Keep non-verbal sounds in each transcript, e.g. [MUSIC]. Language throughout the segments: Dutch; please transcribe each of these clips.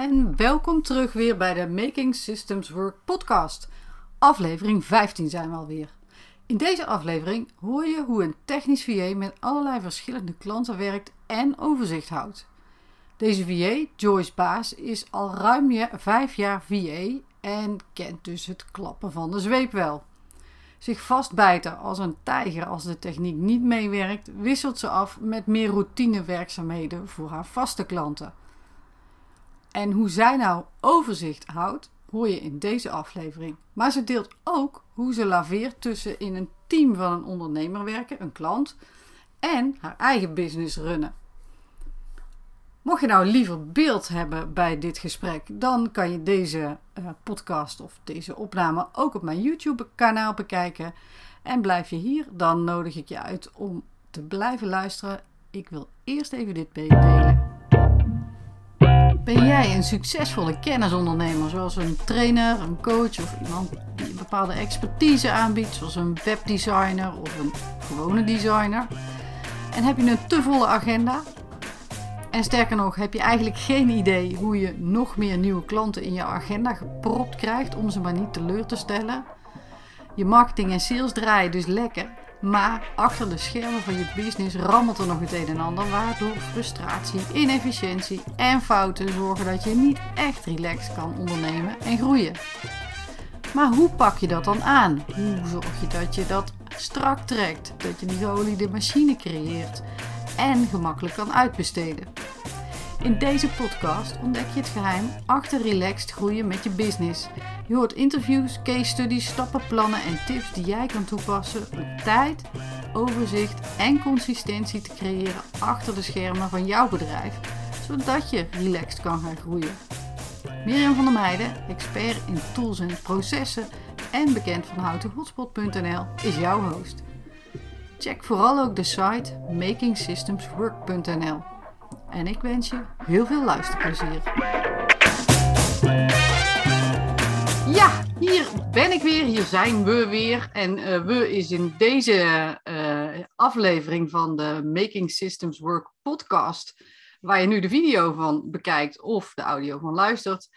en welkom terug weer bij de Making Systems Work podcast. Aflevering 15 zijn we alweer. In deze aflevering hoor je hoe een technisch VA met allerlei verschillende klanten werkt en overzicht houdt. Deze VA, Joyce Baas, is al ruim vijf jaar VA en kent dus het klappen van de zweep wel. Zich vastbijten als een tijger als de techniek niet meewerkt, wisselt ze af met meer routinewerkzaamheden voor haar vaste klanten. En hoe zij nou overzicht houdt, hoor je in deze aflevering. Maar ze deelt ook hoe ze laveert tussen in een team van een ondernemer werken, een klant, en haar eigen business runnen. Mocht je nou liever beeld hebben bij dit gesprek, dan kan je deze uh, podcast of deze opname ook op mijn YouTube-kanaal bekijken. En blijf je hier, dan nodig ik je uit om te blijven luisteren. Ik wil eerst even dit delen. Ben jij een succesvolle kennisondernemer, zoals een trainer, een coach of iemand die een bepaalde expertise aanbiedt, zoals een webdesigner of een gewone designer? En heb je een te volle agenda? En sterker nog, heb je eigenlijk geen idee hoe je nog meer nieuwe klanten in je agenda gepropt krijgt om ze maar niet teleur te stellen? Je marketing en sales draaien dus lekker, maar achter de schermen van je business rammelt er nog het een en ander, waardoor frustratie, inefficiëntie en fouten zorgen dat je niet echt relaxed kan ondernemen en groeien. Maar hoe pak je dat dan aan? Hoe zorg je dat je dat strak trekt, dat je die geoliede machine creëert en gemakkelijk kan uitbesteden? In deze podcast ontdek je het geheim achter relaxed groeien met je business. Je hoort interviews, case studies, stappenplannen en tips die jij kan toepassen om tijd, overzicht en consistentie te creëren achter de schermen van jouw bedrijf, zodat je relaxed kan gaan groeien. Mirjam van der Meijden, expert in tools en processen en bekend van houtenhotspot.nl, is jouw host. Check vooral ook de site makingsystemswork.nl. En ik wens je heel veel luisterplezier. Ja, hier ben ik weer, hier zijn we weer. En uh, we is in deze uh, aflevering van de Making Systems Work podcast, waar je nu de video van bekijkt of de audio van luistert,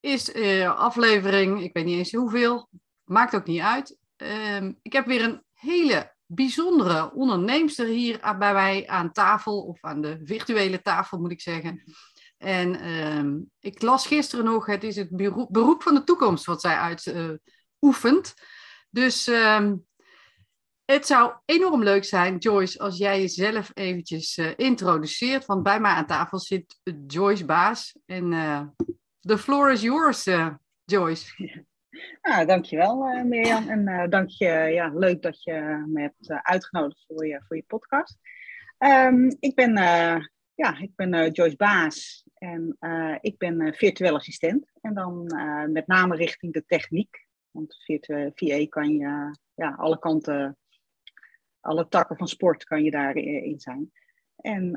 is uh, aflevering, ik weet niet eens hoeveel, maakt ook niet uit. Ehm, ik heb weer een hele bijzondere onderneemster hier bij mij aan tafel, of aan de virtuele tafel moet ik zeggen. En ehm, ik las gisteren nog, het is het beroep, van de toekomst wat zij uitoefent. Uh, dus ehm, het zou enorm leuk zijn, Joyce, als jij jezelf eventjes uh, introduceert. Want bij mij aan tafel zit Joyce Baas. En uh, the floor is yours, Joyce. [LAUGHS] Nou, dankjewel uh, Mirjam. En uh, dank je, ja, leuk dat je me hebt uh, uitgenodigd voor je, voor je podcast. Um, ik ben, ja, ik ben Joyce Baas en ik ben virtueel assistent. En dan met name richting de techniek. Want VA kan je ja, alle kanten, alle takken van sport kan je daarin zijn. En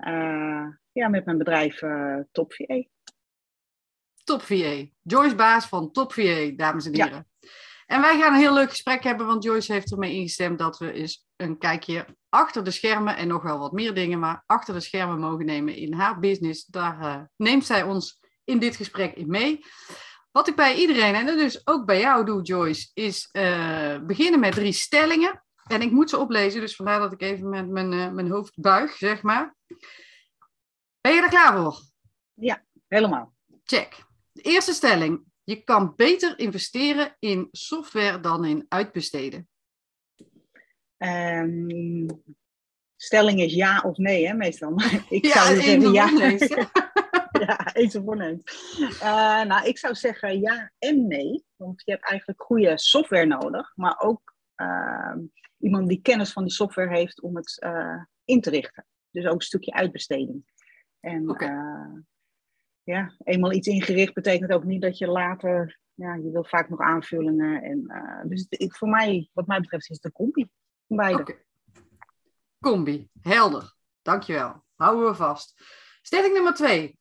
ja, met mijn bedrijf Top VA. Top VA. Joyce Baas van Top VA, dames en heren. En wij gaan een heel leuk gesprek hebben, want Joyce heeft ermee ingestemd dat we eens een kijkje achter de schermen en nog wel wat meer dingen, maar achter de schermen mogen nemen in haar business. Daar uh, neemt zij ons in dit gesprek in mee. Wat ik bij iedereen en dus ook bij jou doe, Joyce, is uh, beginnen met drie stellingen. En ik moet ze oplezen, dus vandaar dat ik even met mijn, uh, mijn hoofd buig, zeg maar. Ben je er klaar voor? Ja, helemaal. Check. De eerste stelling. Je kan beter investeren in software dan in uitbesteden. Um, stelling is ja of nee, hè, meestal. [LAUGHS] ik ja, zou zeggen ja. [LAUGHS] ja, eens oneens. Uh, nou, ik zou zeggen ja en nee. Want je hebt eigenlijk goede software nodig, maar ook uh, iemand die kennis van die software heeft om het uh, in te richten. Dus ook een stukje uitbesteding. En okay ja, eenmaal iets ingericht betekent ook niet dat je later, ja, je wil vaak nog aanvullingen. En, uh, dus het, voor mij, wat mij betreft, is het een combi van beide. Okay. Combi, helder. Dankjewel. Houden we vast. Stelling nummer twee.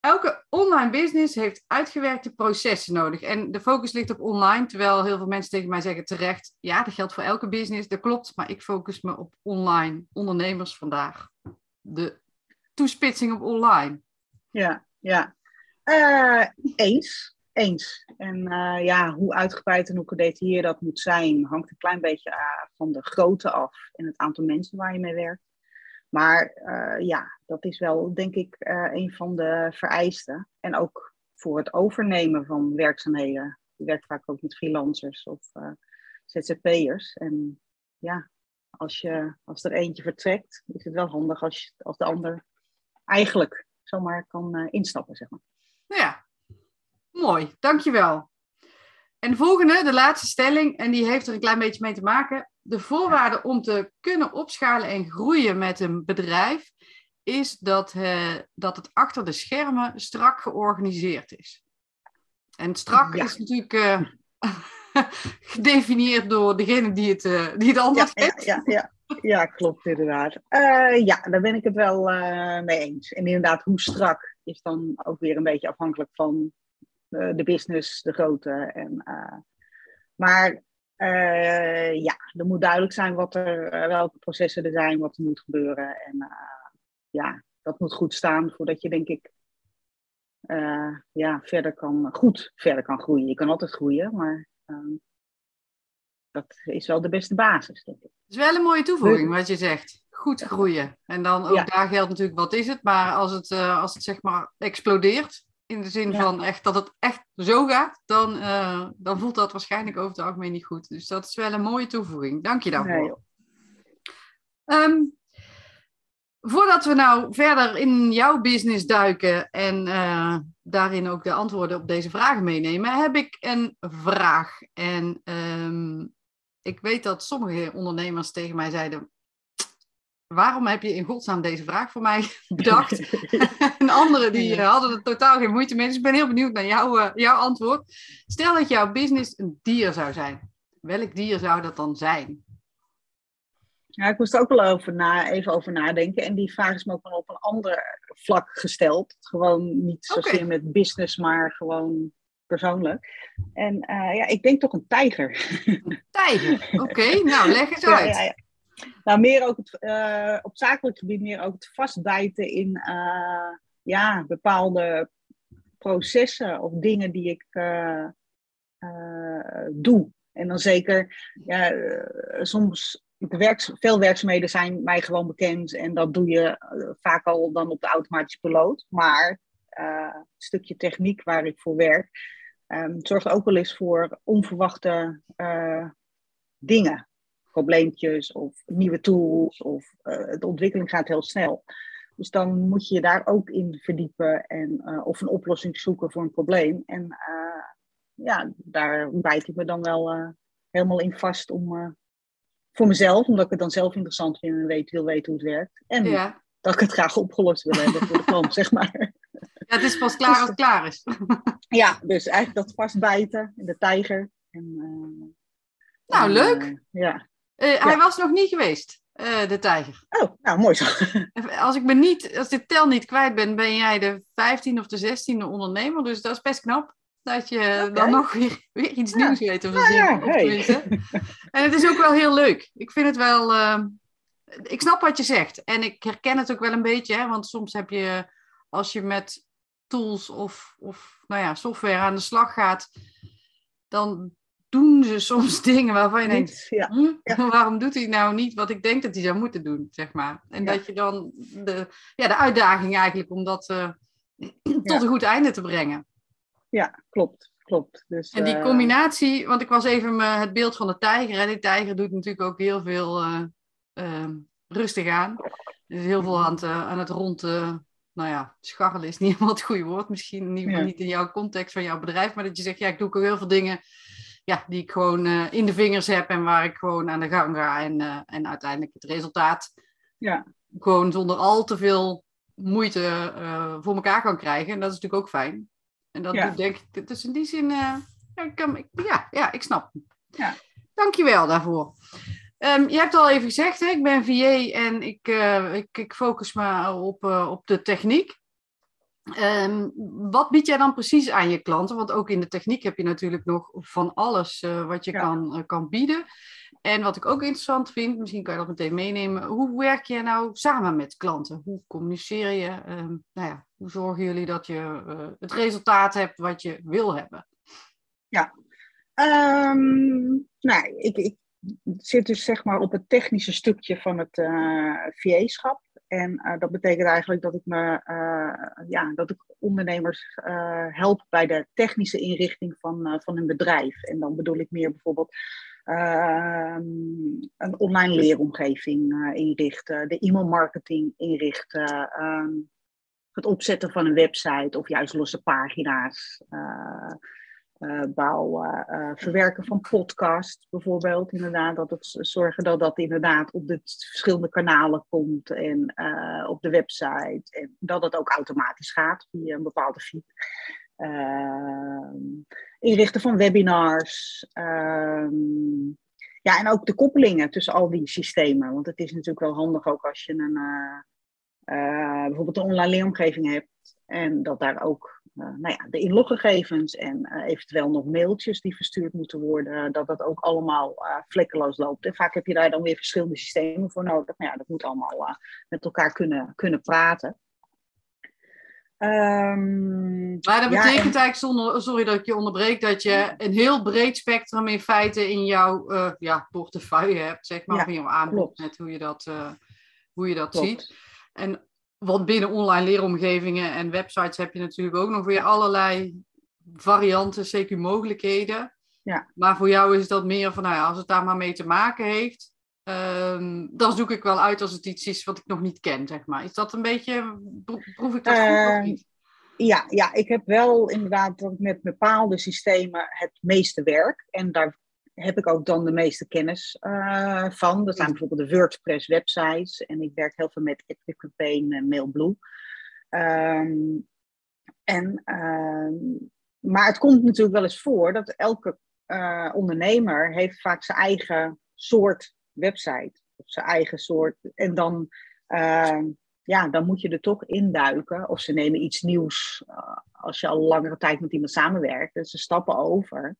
Elke online business heeft uitgewerkte processen nodig. En de focus ligt op online, terwijl heel veel mensen tegen mij zeggen terecht, ja, dat geldt voor elke business, dat klopt, maar ik focus me op online ondernemers vandaag. De toespitsing op online. Ja, ja. Uh, eens. Eens. En uh, ja, hoe uitgebreid en hoe gedetailleerd dat moet zijn, hangt een klein beetje uh, van de grootte af en het aantal mensen waar je mee werkt. Maar ja, dat is wel, denk ik, een van de vereisten. En ook voor het overnemen van werkzaamheden. Je werkt vaak ook met freelancers of ZZP'ers. En ja, als, je, als er eentje vertrekt, is het wel handig als, als de ander eigenlijk zomaar kan uh, instappen, zeg maar. Ja, mooi, dankjewel. En de volgende, de laatste stelling, en die heeft er een klein beetje mee te maken. De voorwaarde om te kunnen opschalen en groeien met een bedrijf is dat, uh, dat het achter de schermen strak georganiseerd is. En strak is natuurlijk uh, [LAUGHS] gedefinieerd door degene die het, uh, die het anders ja, heeft. Ja, ja, ja. klopt inderdaad. Uh, ja, daar ben ik het wel uh, mee eens. En inderdaad, hoe strak is dan ook weer een beetje afhankelijk van de business, de grootte. En, maar ja, er moet duidelijk zijn wat er, welke processen er zijn, wat er moet gebeuren. En ja, dat moet goed staan voordat je, denk ik, ja, verder kan, goed verder kan groeien. Je kan altijd groeien, maar Ehm, dat is wel de beste basis, denk ik. Het is wel een mooie toevoeging wat je zegt. Goed groeien. En dan ook daar geldt natuurlijk wat is het. Maar als het, uh, als het zeg maar explodeert, in de zin van echt dat het echt zo gaat, dan, uh, dan voelt dat waarschijnlijk over het algemeen niet goed. Dus dat is wel een mooie toevoeging. Dank je daarvoor. Nee, um, Voordat we nou verder in jouw business duiken en uh, daarin ook de antwoorden op deze vragen meenemen, heb ik een vraag. En um, ik weet dat sommige ondernemers tegen mij zeiden: Waarom heb je in godsnaam deze vraag voor mij [LAUGHS] bedacht? [LAUGHS] en anderen die uh, hadden er totaal geen moeite mee. Dus ik ben heel benieuwd naar jou, uh, jouw antwoord. Stel dat jouw business een dier zou zijn. Welk dier zou dat dan zijn? Ja, ik moest er ook wel over na, even over nadenken. En die vraag is me ook wel op een ander vlak gesteld. Gewoon niet zozeer okay. met business, maar gewoon persoonlijk. En uh, ja, ik denk toch een tijger. [LAUGHS] Tijger, oké. Okay. Nou, leg eens [LAUGHS] uit. Ja, ja, ja. Nou, meer ook het, uh, op zakelijk gebied meer ook het vastbijten in uh, ja, bepaalde processen of dingen die ik doe. En dan zeker, ja, soms werks, veel werkzaamheden zijn mij gewoon bekend en dat doe je vaak al dan op de automatische piloot. Maar uh, het stukje techniek waar ik voor werk um, zorgt ook wel eens voor onverwachte uh, dingen. Probleempjes of nieuwe tools of de ontwikkeling gaat heel snel. Dus dan moet je je daar ook in verdiepen en, of een oplossing zoeken voor een probleem. En ja, daar bijt ik me dan wel helemaal in vast om voor mezelf, omdat ik het dan zelf interessant vind en weet, wil weten hoe het werkt. En ja. dat ik het graag opgelost wil hebben voor de [LAUGHS] klant, zeg maar. Ja, het is pas klaar als het klaar is. [LAUGHS] ja, dus eigenlijk dat vastbijten, de tijger. En, uh, nou, en, leuk. Uh, ja. Uh, hij was nog niet geweest, de tijger. Oh, nou, mooi zo. [LAUGHS] Als ik me niet, als dit tel niet kwijt ben, ben jij de 15 of de 16e ondernemer, dus dat is best knap dat je okay. dan nog weer, weer iets nieuws weet. Of nou, ja, hey. En het is ook wel heel leuk. Ik vind het wel... Ik snap wat je zegt. En ik herken het ook wel een beetje. Hè, want soms heb je... Als je met tools of, of nou ja, software aan de slag gaat... Dan doen ze [LAUGHS] soms dingen waarvan je denkt... Ja. Hm, ja. [LAUGHS] waarom doet hij nou niet wat ik denk dat hij zou moeten doen? Zeg maar. En dat je dan de, ja, de uitdaging eigenlijk om dat uh, [CLEARS THROAT] tot een goed einde te brengen ja, klopt. klopt. Dus, en die combinatie, want ik was even het beeld van de tijger. En die tijger doet natuurlijk ook heel veel uh, uh, rustig aan. Er is heel veel aan het, uh, aan het rond, nou ja, scharrelen is niet [LAUGHS] helemaal het goede woord. Misschien ja. niet in jouw context van jouw bedrijf. Maar dat je zegt, ja, ik doe ook heel veel dingen ja, die ik gewoon in de vingers heb. En waar ik gewoon aan de gang ga. En, en uiteindelijk het resultaat ja. gewoon zonder al te veel moeite voor elkaar kan krijgen. En dat is natuurlijk ook fijn. En dat ja. denk ik, dus in die zin, ja, ik kan, ja, ja, ik snap. Ja. Dankjewel daarvoor. Um, je hebt al even gezegd, hè, ik ben VA en ik, uh, ik, ik focus me op, uh, op de techniek. Ehm, wat bied jij dan precies aan je klanten? Want ook in de techniek heb je natuurlijk nog van alles uh, wat je kan, kan bieden. En wat ik ook interessant vind, misschien kan je dat meteen meenemen. Hoe werk je nou samen met klanten? Hoe communiceer je? Um, nou ja, hoe zorgen jullie dat je het resultaat hebt wat je wil hebben? Ja, um, nou, ik, ik, zit dus zeg maar op het technische stukje van het VA-schap. En uh, dat betekent eigenlijk dat ik, me, uh, ja, dat ik ondernemers uh, help bij de technische inrichting van, van hun bedrijf. En dan bedoel ik meer bijvoorbeeld ehm, een online leeromgeving inrichten, de e-mailmarketing inrichten, ehm, het opzetten van een website of juist losse pagina's uh, bouwen, uh, verwerken van podcast bijvoorbeeld. Inderdaad, dat het zorgen dat dat inderdaad op de verschillende kanalen komt en op de website. En dat het ook automatisch gaat via een bepaalde feed. inrichten van webinars. Ehm, ja, en ook de koppelingen tussen al die systemen. Want het is natuurlijk wel handig ook als je een, bijvoorbeeld een online leeromgeving hebt. En dat daar ook uh, nou ja, de inloggegevens en uh, eventueel nog mailtjes die verstuurd moeten worden, dat dat ook allemaal uh, vlekkeloos loopt. En vaak heb je daar dan weer verschillende systemen voor nodig. Nou ja, dat moet allemaal met elkaar kunnen, kunnen praten. Um, maar dat betekent ja, eigenlijk, zonder, sorry dat ik je onderbreek, dat je een heel breed spectrum in feite in jouw ja, portefeuille hebt, zeg maar, ja, of in jouw aanbod, met hoe je dat, hoe je dat ziet. En want binnen online leeromgevingen en websites heb je natuurlijk ook nog weer allerlei varianten, CQ-mogelijkheden. Ja. Maar voor jou is dat meer van, nou ja, als het daar maar mee te maken heeft, um, dan zoek ik wel uit als het iets is wat ik nog niet ken, zeg maar. Is dat een beetje, proef ik dat uh, goed of ehm, niet? Ja, ja, ik heb wel inderdaad met bepaalde systemen het meeste werk. En daar heb ik ook dan de meeste kennis uh, van. Dat zijn bijvoorbeeld de WordPress websites. En ik werk heel veel met ActiveCampaign en MailBlue. Um, en, uh, maar het komt natuurlijk wel eens voor dat elke uh, ondernemer heeft vaak zijn eigen soort website. Of zijn eigen soort. En dan, ehm, ja, dan moet je er toch induiken. Of ze nemen iets nieuws eh, als je al langere tijd met iemand samenwerkt. Dus ze stappen over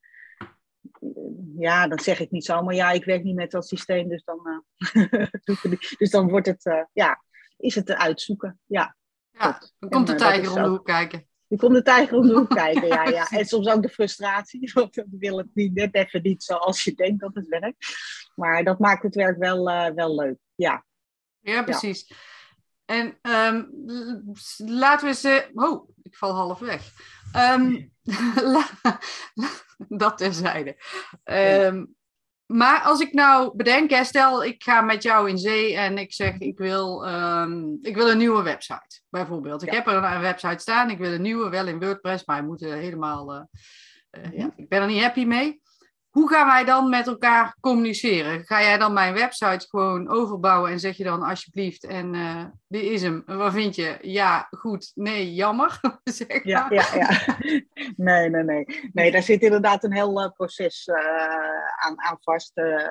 ja, dan zeg ik niet zomaar, ja, ik werk niet met dat systeem, dus dan, [LAUGHS] uh, dus dan wordt het, uh, ja, is het te uitzoeken. Ja, ja dan komt de uh, tijger om de hoek kijken. Dan komt de tijger om de hoek kijken, ja, ja. [LAUGHS] En soms ook de frustratie, [LAUGHS] want dan wil het niet, net even niet zoals je denkt dat het werkt. Maar dat maakt het werk wel, wel leuk, ja. Ja, precies. Ja. En um, laten we ze. Oh, ik val half weg. Um, [LAUGHS] dat terzijde. Um, maar als ik nou bedenk, stel ik ga met jou in zee en ik zeg ik wil, ik wil een nieuwe website, bijvoorbeeld. Ik heb er een website staan, ik wil een nieuwe, wel in WordPress, maar hij moet helemaal. Uh, uh, ja, ik ben er niet happy mee. Hoe gaan wij dan met elkaar communiceren? Ga jij dan mijn website gewoon overbouwen en zeg je dan alsjeblieft en uh, dit is hem. Wat vind je? Ja, goed. Nee, jammer. [LAUGHS] zeg ja, ja, ja. Nee, nee, nee. Nee, daar zit inderdaad een heel uh, proces uh, aan, aan vast. nou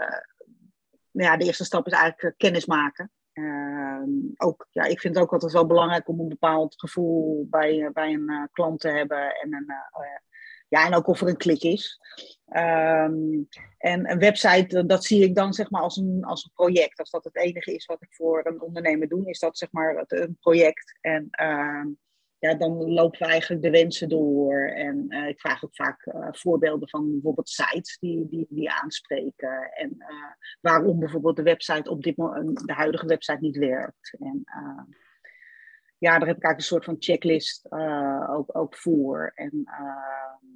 ja, de eerste stap is eigenlijk kennis maken. Ehm, ook, ja, ik vind het ook altijd wel belangrijk om een bepaald gevoel bij, bij een klant te hebben en een ja, en ook of er een klik is. Um, en een website, dat zie ik dan zeg maar als een, als een project. Als dat het enige is wat ik voor een ondernemer doe, is dat zeg maar een project. En uh, ja, dan lopen we eigenlijk de wensen door. En uh, ik vraag ook vaak uh, voorbeelden van bijvoorbeeld sites die, die, die aanspreken. En waarom bijvoorbeeld de website op dit moment, de huidige website niet werkt. En ja, daar heb ik eigenlijk een soort van checklist uh, ook, ook voor. En, uh,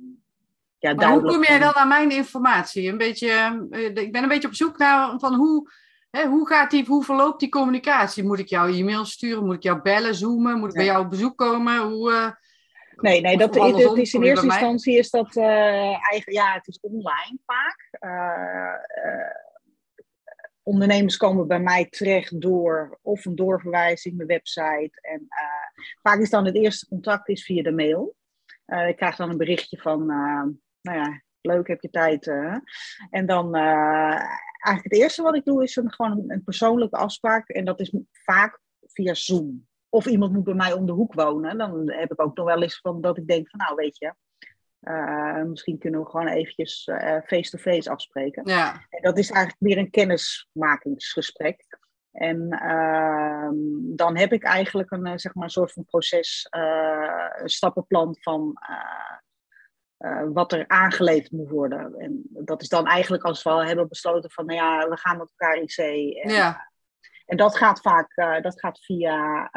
ja, maar hoe kom jij dan aan mijn informatie? Een beetje, uh, ik ben een beetje op zoek naar van hoe, hè, hoe, gaat die, hoe verloopt die communicatie? Moet ik jou e-mail sturen? Moet ik jou bellen, zoomen? Moet ik bij jou op bezoek komen? Hoe, Nee, nee dat, het, het is in eerste instantie is dat eigen, ja, het is online vaak ondernemers komen bij mij terecht door of een doorverwijzing, mijn website. En uh, vaak is dan het eerste contact is via de mail. Uh, ik krijg dan een berichtje van, uh, nou ja, leuk, heb je tijd. en dan eigenlijk het eerste wat ik doe is een, gewoon een, een, persoonlijke afspraak. En dat is vaak via Zoom. of iemand moet bij mij om de hoek wonen. Dan heb ik ook nog wel eens van dat ik denk van nou weet je, uh, misschien kunnen we gewoon eventjes face-to-face afspreken. Ja. En dat is eigenlijk meer een kennismakingsgesprek. En uh, dan heb ik eigenlijk een, zeg maar, een soort van proces, een stappenplan van wat er aangeleverd moet worden. En dat is dan eigenlijk als we al hebben besloten van, nou ja, we gaan met elkaar in zee. En, ja. En dat gaat vaak dat gaat via,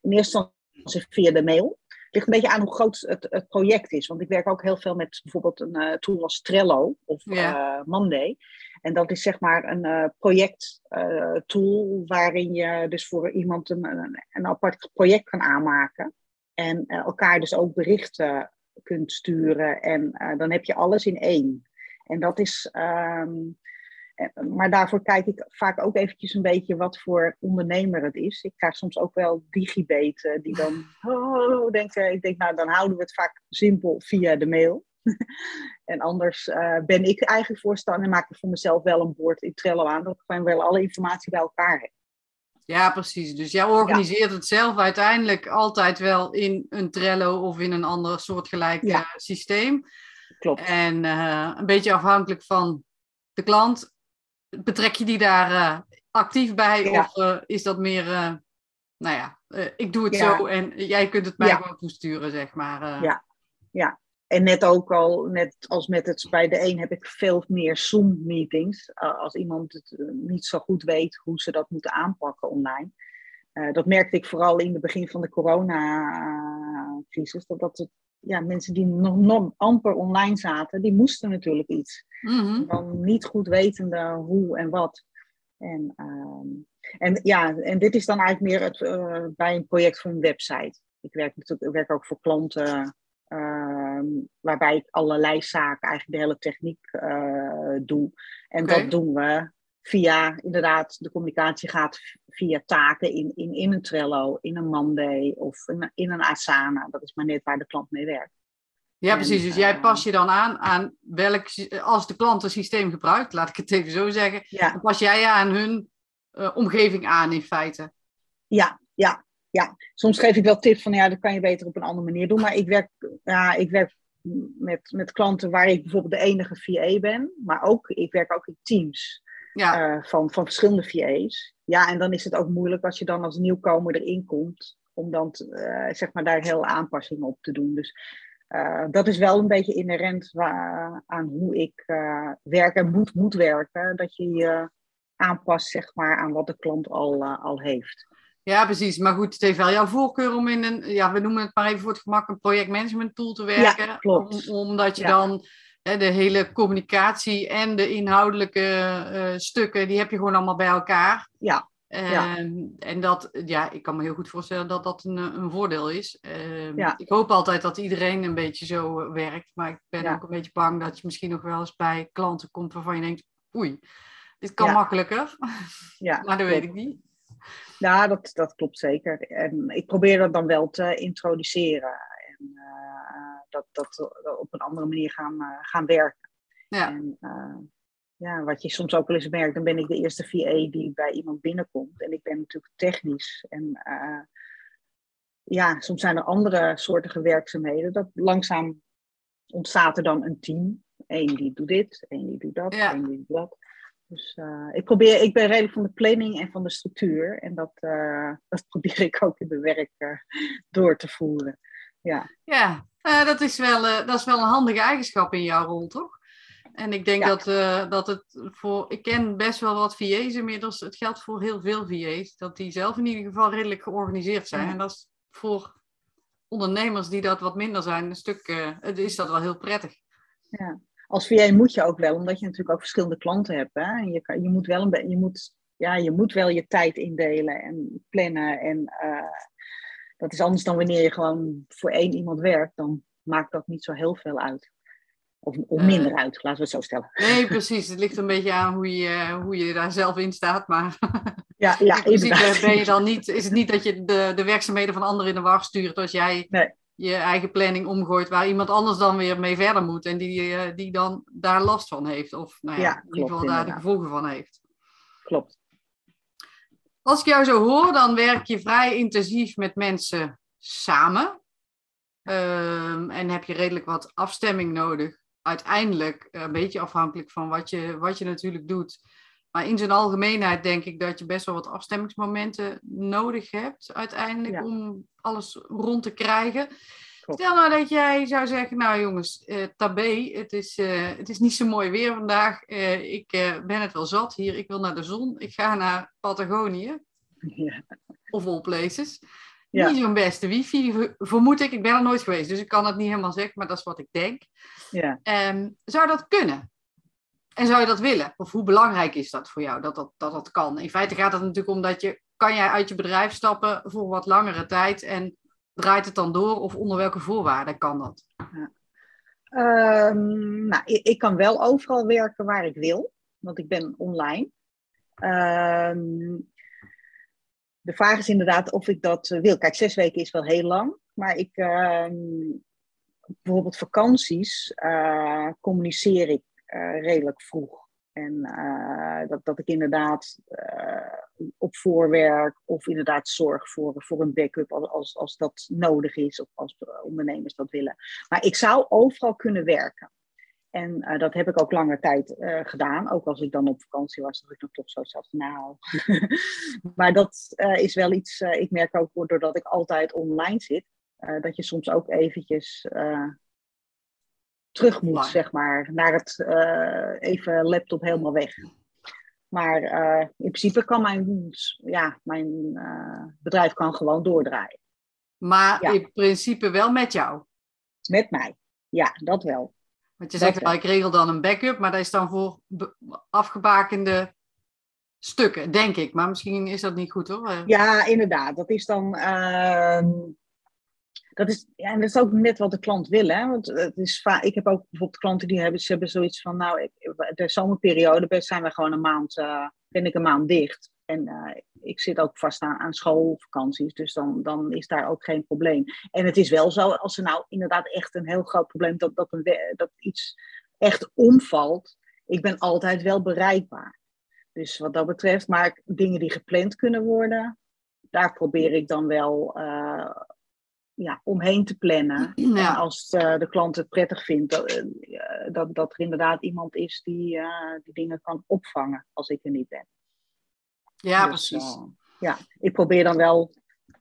in eerste instantie via de mail. Het ligt een beetje aan hoe groot het, het project is. Want ik werk ook heel veel met bijvoorbeeld een uh, tool als Trello of Ja. Monday. En dat is zeg maar een projecttool waarin je dus voor iemand een, een, een apart project kan aanmaken. En elkaar dus ook berichten kunt sturen. En dan heb je alles in één. En dat is. Um, maar daarvoor kijk ik vaak ook eventjes een beetje wat voor ondernemer het is. Ik krijg soms ook wel digibeten die dan [LAUGHS] oh, denken. Ik denk, nou dan houden we het vaak simpel via de mail. [LAUGHS] en anders uh, ben ik eigenlijk voorstander en maak ik voor mezelf wel een bord in Trello aan. Dat ik gewoon wel alle informatie bij elkaar heb. Ja, precies. Dus jij organiseert ja. het zelf uiteindelijk altijd wel in een Trello of in een ander soortgelijk ja. uh, systeem. Klopt. En uh, een beetje afhankelijk van de klant betrek je die daar uh, actief bij? Ja. Of uh, is dat meer, uh, nou ja, ik doe het Ja. zo en jij kunt het mij Ja. gewoon toesturen, zeg maar. Ja. Ja, en net ook al, net als met het bij de een heb ik veel meer Zoom-meetings. Uh, als iemand het uh, niet zo goed weet hoe ze dat moeten aanpakken online. Uh, dat merkte ik vooral in het begin van de coronacrisis. Dat, dat het, ja, mensen die nog, nog amper online zaten, die moesten natuurlijk iets. Mhm. Dan niet goed wetende hoe en wat. En, ehm, en ja, en dit is dan eigenlijk meer het, uh, bij een project voor een website. Ik werk, natuurlijk, ik werk ook voor klanten uh, waarbij ik allerlei zaken, eigenlijk de hele techniek uh, doe. En dat doen we via, inderdaad, de communicatie gaat via taken in, in, in een Trello, in een Monday of in, in een Asana. Dat is maar net waar de klant mee werkt. Ja, En, precies. Dus jij eh, pas je dan aan aan welk, als de klant een systeem gebruikt, laat ik het even zo zeggen, Ja, dan pas jij aan hun eh, omgeving aan in feite. ja, ja, ja. Soms geef ik wel tips van, ja, dat kan je beter op een andere manier doen. Maar ik werk, ja, ik werk met, met klanten waar ik bijvoorbeeld de enige VA ben. Maar ook, ik werk ook in teams. Ja, uh, van, van verschillende VA's. Ja, en dan is het ook moeilijk als je dan als nieuwkomer erin komt, om dan uh, zeg maar daar heel aanpassingen op te doen. Dus uh, dat is wel een beetje inherent waar, aan hoe ik werk en moet, moet werken. Dat je je aanpast zeg maar, aan wat de klant al, al heeft. ja, precies. Maar goed, het heeft wel jouw voorkeur om in een, ja, we noemen het maar even voor het gemak, een projectmanagement tool te werken. Ja, klopt. Om, omdat je Ja. dan de hele communicatie en de inhoudelijke eh, stukken, die heb je gewoon allemaal bij elkaar. Ja. Ja. Ehm, En dat, ja, ik kan me heel goed voorstellen dat dat een, eh, een voordeel is. Ehm, Ja. Ik hoop altijd dat iedereen een beetje zo eh, werkt, maar ik ben Ja. ook een beetje bang dat je misschien nog wel eens bij klanten komt waarvan je denkt, oei, dit kan makkelijker, Ja, [LAUGHS] maar dat weet ik niet. Ja, dat, dat klopt zeker. En ik probeer dat dan wel te introduceren. En uh, dat, dat op een andere manier gaan, uh, gaan werken. Ja. En uh, ja, wat je soms ook wel eens merkt, dan ben ik de eerste VA die bij iemand binnenkomt. En ik ben natuurlijk technisch. En uh, ja, soms zijn er andere soorten werkzaamheden. Dat langzaam ontstaat er dan een team. Eén die doet dit, één die doet dat, Ja. één die doet dat. Dus uh, ik, probeer, ik ben redelijk van de planning en van de structuur. En dat, uh, [LAUGHS] dat probeer ik ook in mijn werk door te voeren. Ja, Ja, eh, dat, is wel, eh, dat is wel een handige eigenschap in jouw rol, toch? En ik denk Ja. dat, eh, dat het voor. Ik ken best wel wat VA's inmiddels. Het geldt voor heel veel VA's. Dat die zelf in ieder geval redelijk georganiseerd zijn. En dat is voor ondernemers die dat wat minder zijn, een stuk. is dat wel heel prettig. ja. Als VA moet je ook wel, omdat je natuurlijk ook verschillende klanten hebt. Hè? En je, kan, je, moet wel een je, moet, ja, je moet wel je tijd indelen en plannen. En dat is anders dan wanneer je gewoon voor één iemand werkt. Dan maakt dat niet zo heel veel uit. Of, of minder uh, uit, laten we het zo stellen. Nee, precies. Het ligt een beetje aan hoe je, hoe je daar zelf in staat. Maar [LAUGHS] ja, ja, in principe ben je dan niet, is het niet dat je de, de werkzaamheden van anderen in de war stuurt als jij nee. je eigen planning omgooit, waar iemand anders dan weer mee verder moet en die, die dan daar last van heeft. Of nou ja, ja in ieder geval daar de gevolgen van heeft. Klopt. Als ik jou zo hoor, dan werk je vrij intensief met mensen samen. Ehm, en heb je redelijk wat afstemming nodig. Uiteindelijk, een beetje afhankelijk van wat je, wat je natuurlijk doet. Maar in zijn algemeenheid denk ik dat je best wel wat afstemmingsmomenten nodig hebt uiteindelijk om alles rond te krijgen. Stel nou dat jij zou zeggen, nou jongens, uh, tabé, het is, uh, het is niet zo mooi weer vandaag. Uh, ik ben het wel zat hier, ik wil naar de zon. Ik ga naar Patagonië. Ja. Of all places. Ja. Niet zo'n beste wifi, vermoed ik. Ik ben er nooit geweest, dus ik kan het niet helemaal zeggen, maar dat is wat ik denk. Ja. Um, zou dat kunnen? En zou je dat willen? Of hoe belangrijk is dat voor jou, dat dat, dat, dat kan? In feite gaat het natuurlijk om dat je, kan jij uit je bedrijf stappen voor wat langere tijd en draait het dan door of onder welke voorwaarden kan dat? Ja. Um, nou, ik, ik, kan wel overal werken waar ik wil, want ik ben online. Um, de vraag is inderdaad of ik dat eh, wil. Kijk, zes weken is wel heel lang, maar ik, uh, bijvoorbeeld vakanties, uh, communiceer ik uh, redelijk vroeg. En dat, dat ik inderdaad op voorwerk of inderdaad zorg voor, voor een backup als, als, als dat nodig is of als ondernemers dat willen. Maar ik zou overal kunnen werken. En uh, dat heb ik ook lange tijd uh, gedaan. Ook als ik dan op vakantie was, dat ik dan toch zo zat, nou. [LAUGHS] maar dat uh, is wel iets, ik merk ook doordat ik altijd online zit, dat je soms ook eventjes terug moet, zeg maar, naar het even laptop helemaal weg. Maar in principe kan mijn, ja, mijn bedrijf kan gewoon doordraaien. Maar ja. in principe wel met jou? Met mij, ja, dat wel. Want je zegt, wel, ik regel dan een backup, maar dat is dan voor afgebakende stukken, denk ik. Maar misschien is dat niet goed hoor. Ja, inderdaad. Dat is dan. Uh, dat is, ja, en dat is ook net wat de klant wil. Hè? Want het is ik heb ook bijvoorbeeld klanten die hebben, ze hebben zoiets van: Nou, ik, de zomerperiode best zijn we gewoon een maand, uh, ben ik een maand dicht. En uh, ik zit ook vast aan, aan schoolvakanties, dus dan, dan is daar ook geen probleem. En het is wel zo, als er nou inderdaad echt een heel groot probleem dat, dat, een, dat iets echt omvalt, ik ben altijd wel bereikbaar. Dus wat dat betreft, maar dingen die gepland kunnen worden, daar probeer ik dan wel uh, ja, omheen te plannen. [CLEARS THROAT] Ja. En als uh, de klant het prettig vindt, dat, dat, dat er inderdaad iemand is die die dingen kan opvangen als ik er niet ben. Ja, dus, precies. Ja, ik probeer dan wel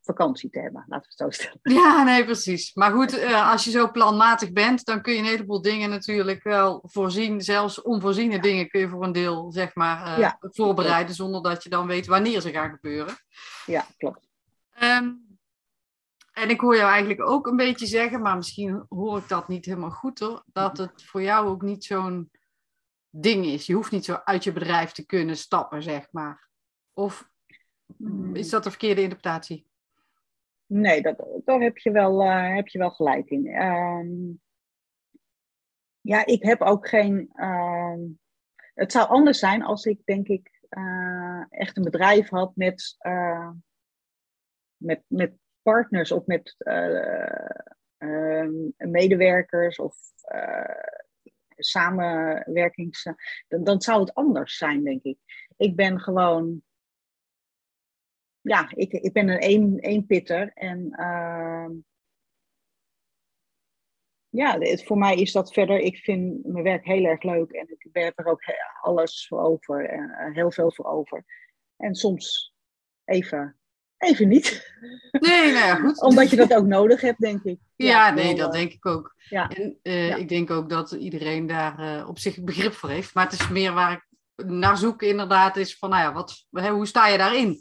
vakantie te hebben, laten we het zo stellen. [LAUGHS] Ja, nee, precies. Maar goed, als je zo planmatig bent, dan kun je een heleboel dingen natuurlijk wel voorzien. Zelfs onvoorziene dingen kun je voor een deel, zeg maar, ja, voorbereiden, zonder dat je dan weet wanneer ze gaan gebeuren. Ja, klopt. Um, en ik hoor jou eigenlijk ook een beetje zeggen, maar misschien hoor ik dat niet helemaal goed hoor, dat het voor jou ook niet zo'n ding is. Je hoeft niet zo uit je bedrijf te kunnen stappen, zeg maar. Of hmm. is dat de verkeerde interpretatie? Nee, dat, daar heb je wel, uh, heb je wel gelijk in. Uh, ja, ik heb ook geen. Uh, het zou anders zijn als ik, denk ik, uh, echt een bedrijf had met, uh, met, met partners of met ehm, medewerkers of samenwerkings. Dan, dan zou het anders zijn, denk ik. Ik ben gewoon ja, ik, ik ben een één, pitter. En uh, ja, voor mij is dat verder. Ik vind mijn werk heel erg leuk en ik heb er ook alles voor over. En uh, heel veel voor over. En soms even, even niet. Nee, nou ja, goed. Omdat je dat ook nodig hebt, denk ik. Ja, ja nee, dat denk ik ook. Ja. En uh, ja. ik denk ook dat iedereen daar uh, op zich begrip voor heeft. Maar het is meer waar ik naar zoek, inderdaad, is van, nou ja, wat, hoe sta je daarin?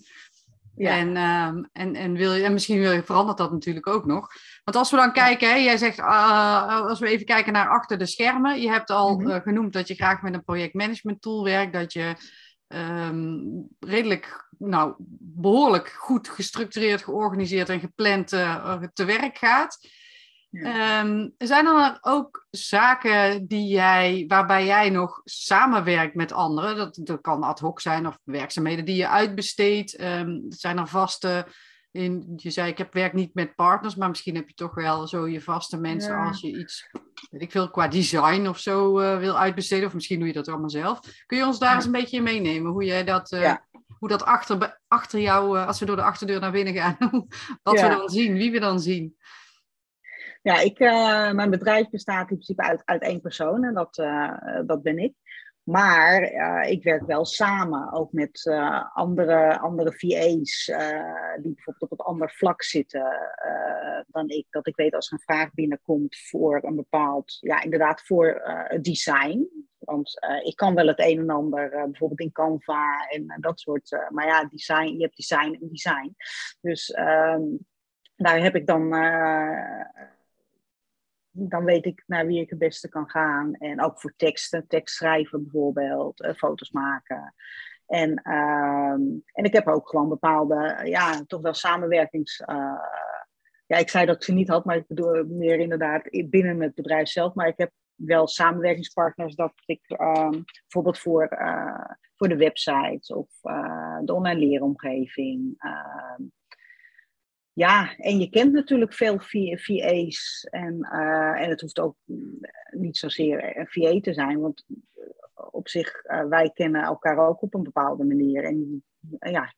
Ja. En, uh, en, en, wil je, en misschien wil je, verandert dat natuurlijk ook nog. Want als we dan kijken, hè, jij zegt, uh, als we even kijken naar achter de schermen. Je hebt al uh, genoemd dat je graag met een projectmanagement tool werkt. Dat je um, redelijk, nou, behoorlijk goed gestructureerd, georganiseerd en gepland uh, te werk gaat. Ja. Um, zijn er ook zaken die jij, waarbij jij nog samenwerkt met anderen? Dat, dat kan ad hoc zijn of werkzaamheden die je uitbesteedt. Um, zijn er vaste, in, je zei ik heb werk niet met partners, maar misschien heb je toch wel zo je vaste mensen ja. als je iets, weet ik veel, qua design of zo uh, wil uitbesteden. Of misschien doe je dat allemaal zelf. Kun je ons daar eens een beetje in meenemen? Hoe jij dat, uh, hoe dat achter, achter jou, als we door de achterdeur naar binnen gaan, [LAUGHS] wat we dan zien, wie we dan zien. Ja, ik, mijn bedrijf bestaat in principe uit, uit één persoon en dat, dat ben ik. Maar uh, ik werk wel samen, ook met andere, andere VA's, die bijvoorbeeld op een ander vlak zitten dan ik. Dat ik weet als er een vraag binnenkomt voor een bepaald, ja, inderdaad voor het design. Want ik kan wel het een en ander, bijvoorbeeld in Canva en dat soort. maar ja, design, je hebt design en design. Dus ehm, daar heb ik dan dan weet ik naar wie ik het beste kan gaan. En ook voor teksten, tekst schrijven bijvoorbeeld, foto's maken. En, uh, en ik heb ook gewoon bepaalde, ja, toch wel samenwerkings. Ja, ik zei dat ze niet had, maar ik bedoel meer inderdaad binnen het bedrijf zelf. Maar ik heb wel samenwerkingspartners dat ik uh, bijvoorbeeld voor, uh, voor de website of de online leeromgeving ehm, ja, en je kent natuurlijk veel VA's. En, uh, en het hoeft ook niet zozeer een VA te zijn, want op zich, wij kennen elkaar ook op een bepaalde manier. En ja,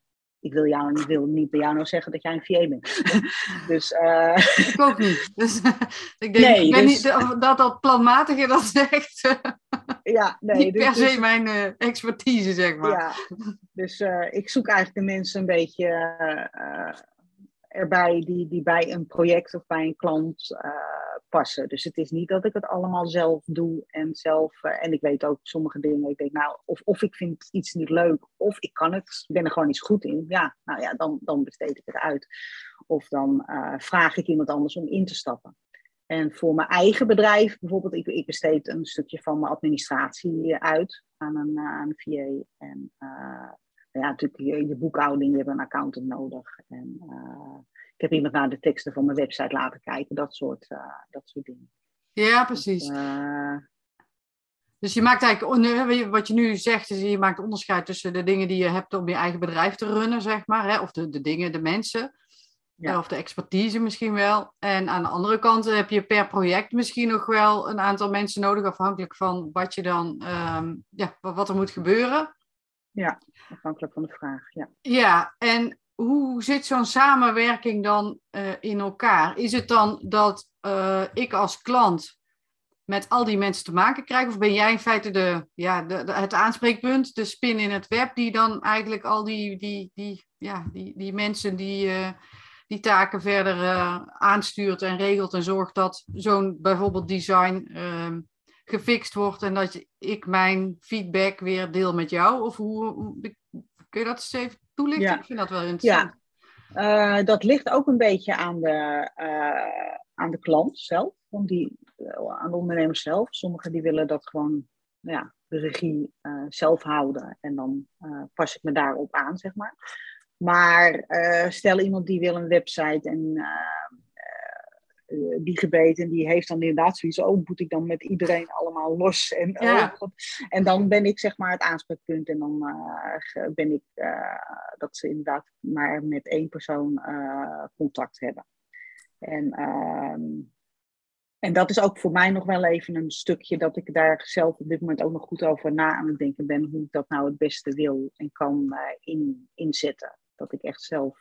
ik wil, jou, ik wil niet bij jou nou zeggen dat jij een VA bent. [LAUGHS] dus, ik ook niet. Dus [LAUGHS] ik denk nee, ik dus... niet dat dat planmatige dat zegt. [LAUGHS] ja, nee, niet dus, per se dus, mijn expertise, zeg maar. Ja, dus ik zoek eigenlijk de mensen een beetje erbij die, die bij een project of bij een klant uh, passen. Dus het is niet dat ik het allemaal zelf doe en zelf. Uh, en ik weet ook sommige dingen. Ik denk, nou, of, of ik vind iets niet leuk, of ik kan het, ik ben er gewoon iets goed in. Ja, nou ja, dan, dan besteed ik het uit. Of dan uh, vraag ik iemand anders om in te stappen. En voor mijn eigen bedrijf, bijvoorbeeld, ik, ik besteed een stukje van mijn administratie uit aan een, aan een VA. En ja, natuurlijk je, je, boekhouding, je hebt een accountant nodig. En uh, ik heb iemand naar de teksten van mijn website laten kijken, dat soort, uh, dat soort dingen. Ja, precies. Dus, uh, dus je maakt eigenlijk, wat je nu zegt, is je maakt onderscheid tussen de dingen die je hebt om je eigen bedrijf te runnen, zeg maar. Hè? Of de, de dingen, de mensen. Ja. Of de expertise misschien wel. En aan de andere kant heb je per project misschien nog wel een aantal mensen nodig, afhankelijk van wat je dan, um, ja, wat er moet gebeuren. Ja, afhankelijk van de vraag. Ja, ja en hoe zit zo'n samenwerking dan uh, in elkaar? Is het dan dat uh, ik als klant met al die mensen te maken krijg? Of ben jij in feite de, ja, de, het aanspreekpunt, de spin in het web, die dan eigenlijk al die, die, die, ja, die, die mensen die, uh, die taken verder aanstuurt en regelt en zorgt dat zo'n bijvoorbeeld design ehm, gefixt wordt en dat ik mijn feedback weer deel met jou? Of hoe, kun je dat eens even toelichten? Ja. Ik vind dat wel interessant. Ja, uh, dat ligt ook een beetje aan de, uh, aan de klant zelf, van die, uh, aan de ondernemers zelf. Sommigen die willen dat gewoon ja, de regie zelf houden en dan pas ik me daarop aan, zeg maar. Maar stel iemand die wil een website en uh, die gebeten. En die heeft dan inderdaad zoiets, oh, moet ik dan met iedereen allemaal los? En, oh, en dan ben ik zeg maar het aanspreekpunt. En dan uh, ben ik uh, dat ze inderdaad maar met één persoon contact hebben. En, ehm, en dat is ook voor mij nog wel even een stukje dat ik daar zelf op dit moment ook nog goed over na aan het denken ben. Hoe ik dat nou het beste wil en kan in, inzetten. Dat ik echt zelf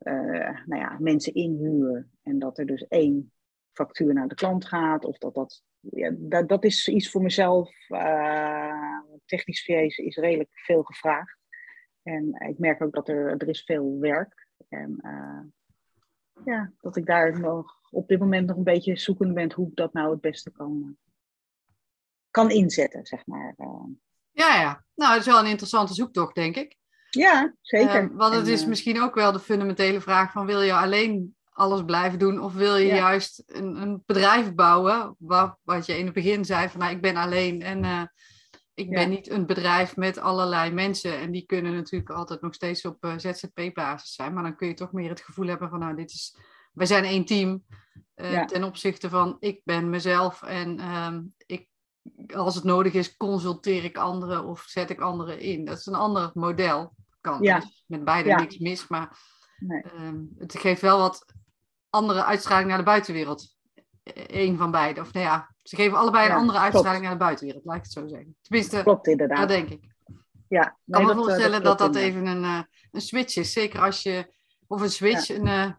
uh, nou ja, mensen inhuren en dat er dus één factuur naar de klant gaat. Of dat dat, ja, dat, dat is iets voor mezelf. Uh, technisch VS is redelijk veel gevraagd. En ik merk ook dat er, er is veel werk. En uh, ja, dat ik daar nog op dit moment nog een beetje zoekende ben hoe ik dat nou het beste kan, kan inzetten, zeg maar. Ja, ja. Nou, het is wel een interessante zoektocht, denk ik. Ja, zeker. Uh, want het is eh, misschien ook wel de fundamentele vraag van wil je alleen alles blijven doen? Of wil je juist een, een, bedrijf bouwen, wat, wat je in het begin zei van nou ik ben alleen en uh, ik ben niet een bedrijf met allerlei mensen. En die kunnen natuurlijk altijd nog steeds op uh, ZZP-basis zijn, maar dan kun je toch meer het gevoel hebben van nou dit is, wij zijn één team ten opzichte van ik ben mezelf en ehm, ik als het nodig is, consulteer ik anderen of zet ik anderen in. Dat is een ander model kan. Ja. Dus met beide niks mis, maar nee. um, het geeft wel wat andere uitstraling naar de buitenwereld. Eén van beide. Of nou ja, ze geven allebei een andere uitstraling naar de buitenwereld, laat ik het zo zeggen. Tenminste, klopt inderdaad. Dat denk ik. ja. Ik kan me dat, eh, voorstellen dat dat, even een, eh, een switch is. Zeker als je, of een switch, een, eh,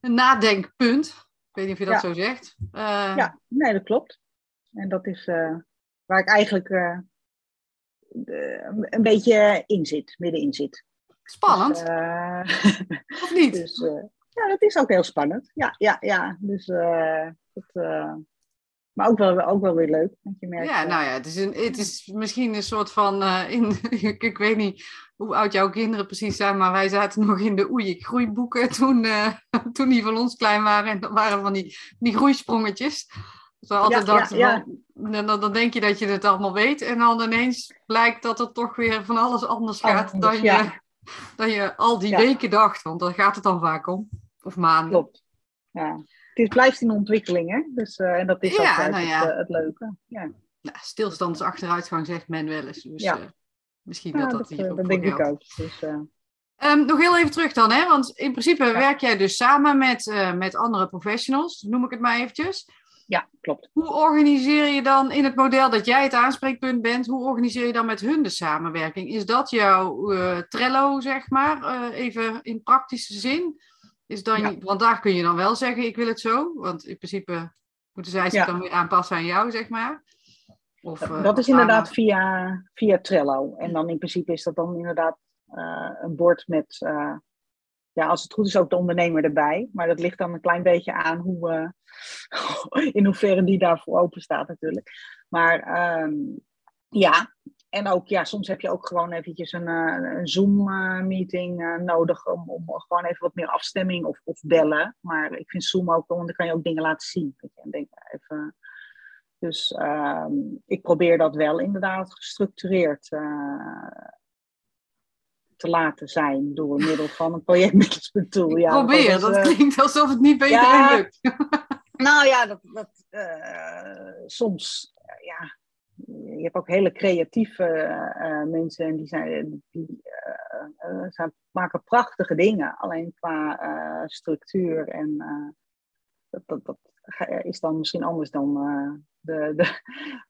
een nadenkpunt. Ik weet niet of je dat zo zegt. Ja, nee, dat klopt. En dat is eh, waar ik eigenlijk eh, de- een beetje in zit, middenin zit. Spannend, Dus, eh, of niet? dus ja, dat is ook heel spannend. Ja, ja, ja. Dus, dat, maar ook wel, ook wel weer leuk. Want je merkt, Ja, nou ja, het is, een, het is misschien een soort van. in, [LAUGHS] ik, weet niet hoe oud jouw kinderen precies zijn, maar wij zaten nog in de oei, groeiboeken toen, [LAUGHS] toen die van ons klein waren. En dat waren van die, die groeisprongetjes. Dus altijd Ja, ja, dan, dan denk je dat je het allemaal weet. En dan ineens blijkt dat het toch weer van alles anders gaat dan, je, dan je al die weken dacht. Want daar gaat het dan vaak om. Of maanden. klopt. Ja. Het is, blijft in ontwikkeling, hè? Dus, eh, en dat is Ja, altijd nou het, eh, het leuke. Ja, stilstand is achteruitgang, zegt men wel eens. Dus Ja. eh, misschien dat dat, dat hier eh, ook dat denk ik ook. Dus, eh, Ehm, nog heel even terug dan, hè? want in principe Ja. werk jij dus samen met, eh, met andere professionals, noem ik het maar eventjes. Ja, klopt. Hoe organiseer je dan in het model dat jij het aanspreekpunt bent, hoe organiseer je dan met hun de samenwerking? Is dat jouw eh, Trello, zeg maar, eh, even in praktische zin? Is dan Ja. want daar kun je dan wel zeggen, ik wil het zo, want in principe moeten zij zich Ja. dan weer aanpassen aan jou, zeg maar. Of, eh, dat of is inderdaad via, via Trello. En dan in principe is dat dan inderdaad eh, een bord met, eh, ja, als het goed is ook de ondernemer erbij. Maar dat ligt dan een klein beetje aan hoe, eh, [LAUGHS] in hoeverre die daarvoor open staat natuurlijk. Maar ehm, ja, en ook ja, soms heb je ook gewoon eventjes een, eh, een Zoom-meeting eh, nodig om, om gewoon even wat meer afstemming of, of bellen. Maar ik vind Zoom ook, want dan kan je ook dingen laten zien. Denk even, dus ehm, ik probeer dat wel inderdaad gestructureerd te laten zijn door middel van een projectmanagement tool. Ja, Probeer, dat eh, klinkt alsof het niet bij Ja. iedereen lukt. [LAUGHS] nou ja, dat, dat, eh, soms, eh, ja, je hebt ook hele creatieve mensen en die, zijn, die zijn, maken prachtige dingen. Alleen qua structuur en dat, dat, is dan misschien anders dan de, de,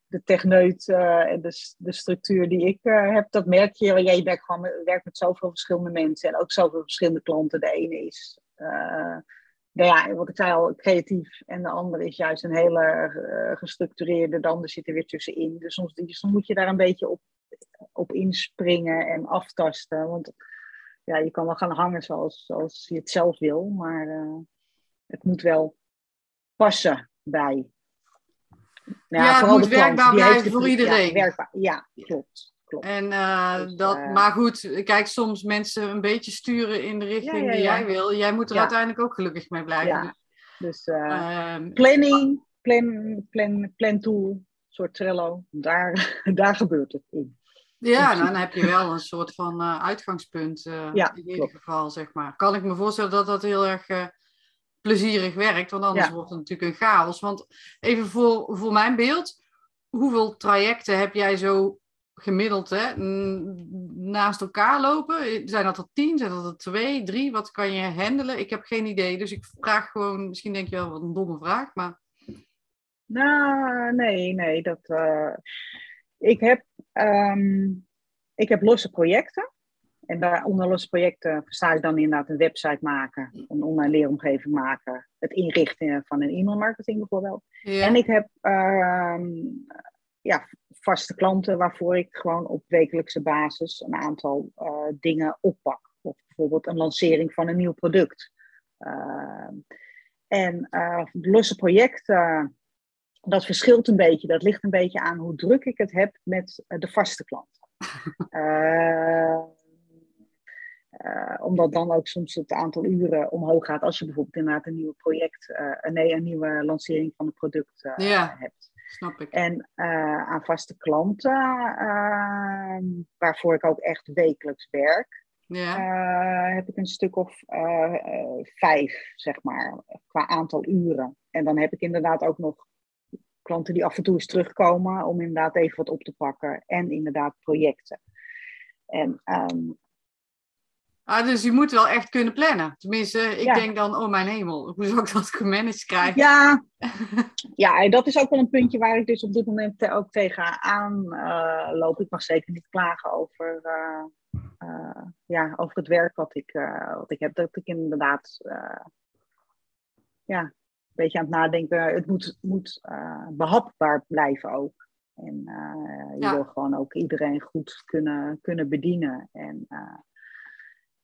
de techneut eh, en de, de structuur die ik eh, heb. Dat merk je, want jij werkt, gewoon, werkt met zoveel verschillende mensen en ook zoveel verschillende klanten. De ene is eh, nou ja, wat ik zei al, creatief. En de andere is juist een hele gestructureerde. De ander zit er weer tussenin. Dus soms, soms moet je daar een beetje op, op inspringen en aftasten. Want ja, je kan wel gaan hangen zoals, zoals je het zelf wil. Maar het moet wel passen bij. Nou Ja, het moet werkbaar blijven voor ja, iedereen. werkbaar. Ja, klopt. klopt. En, eh, Dus, dat, eh, maar goed, kijk, soms mensen een beetje sturen in de richting Ja, die jij wil. Jij moet er uiteindelijk ook gelukkig mee blijven. Dus eh, Ehm, planning, plan, plan, plan tool, soort Trello, daar, [LAUGHS] daar gebeurt het in. ja, nou, dan heb je wel een soort van uitgangspunt Ja, in ieder klopt. geval, zeg maar. Kan ik me voorstellen dat dat heel erg plezierig werkt, want anders Ja. wordt het natuurlijk een chaos. Want even voor, voor mijn beeld, hoeveel trajecten heb jij zo gemiddeld hè, naast elkaar lopen? Zijn dat er tien? Zijn dat er twee, drie? Wat kan je handelen? Ik heb geen idee, dus ik vraag gewoon, misschien denk je wel wat een domme vraag, maar Nou, nee, nee. Dat, eh, ik, heb, ehm, ik heb losse projecten. En daar onder losse projecten versta ik dan inderdaad een website maken, een online leeromgeving maken, het inrichten van een e-mailmarketing bijvoorbeeld. ja. En ik heb ehm, ja, vaste klanten waarvoor ik gewoon op wekelijkse basis een aantal eh, dingen oppak. Of bijvoorbeeld een lancering van een nieuw product. Ehm, en eh, losse projecten, dat verschilt een beetje. Dat ligt een beetje aan hoe druk ik het heb met eh, de vaste klanten. [LAUGHS] Eh, eh, omdat dan ook soms het aantal uren omhoog gaat als je bijvoorbeeld inderdaad een nieuw project, eh, nee, een nieuwe lancering van een product eh, Ja. hebt. snap ik. En aan vaste klanten, eh, waarvoor ik ook echt wekelijks werk, Ja. heb ik een stuk of vijf, zeg maar, qua aantal uren. En dan heb ik inderdaad ook nog klanten die af en toe eens terugkomen om inderdaad even wat op te pakken. En inderdaad projecten. En ehm, Ah, dus je moet wel echt kunnen plannen. Tenminste, ik denk dan, oh mijn hemel, hoe zou ik dat [LAUGHS] gemanaged krijgen? Ja. [LAUGHS] ja, en dat is ook wel een puntje waar ik dus op dit moment ook tegenaan uh, loop. Ik mag zeker niet klagen over, uh, uh, ja, over het werk wat ik, wat ik heb. Dat ik inderdaad ja, een beetje aan het nadenken. Het moet, moet behapbaar blijven ook. En je wil gewoon ook iedereen goed kunnen, kunnen bedienen. En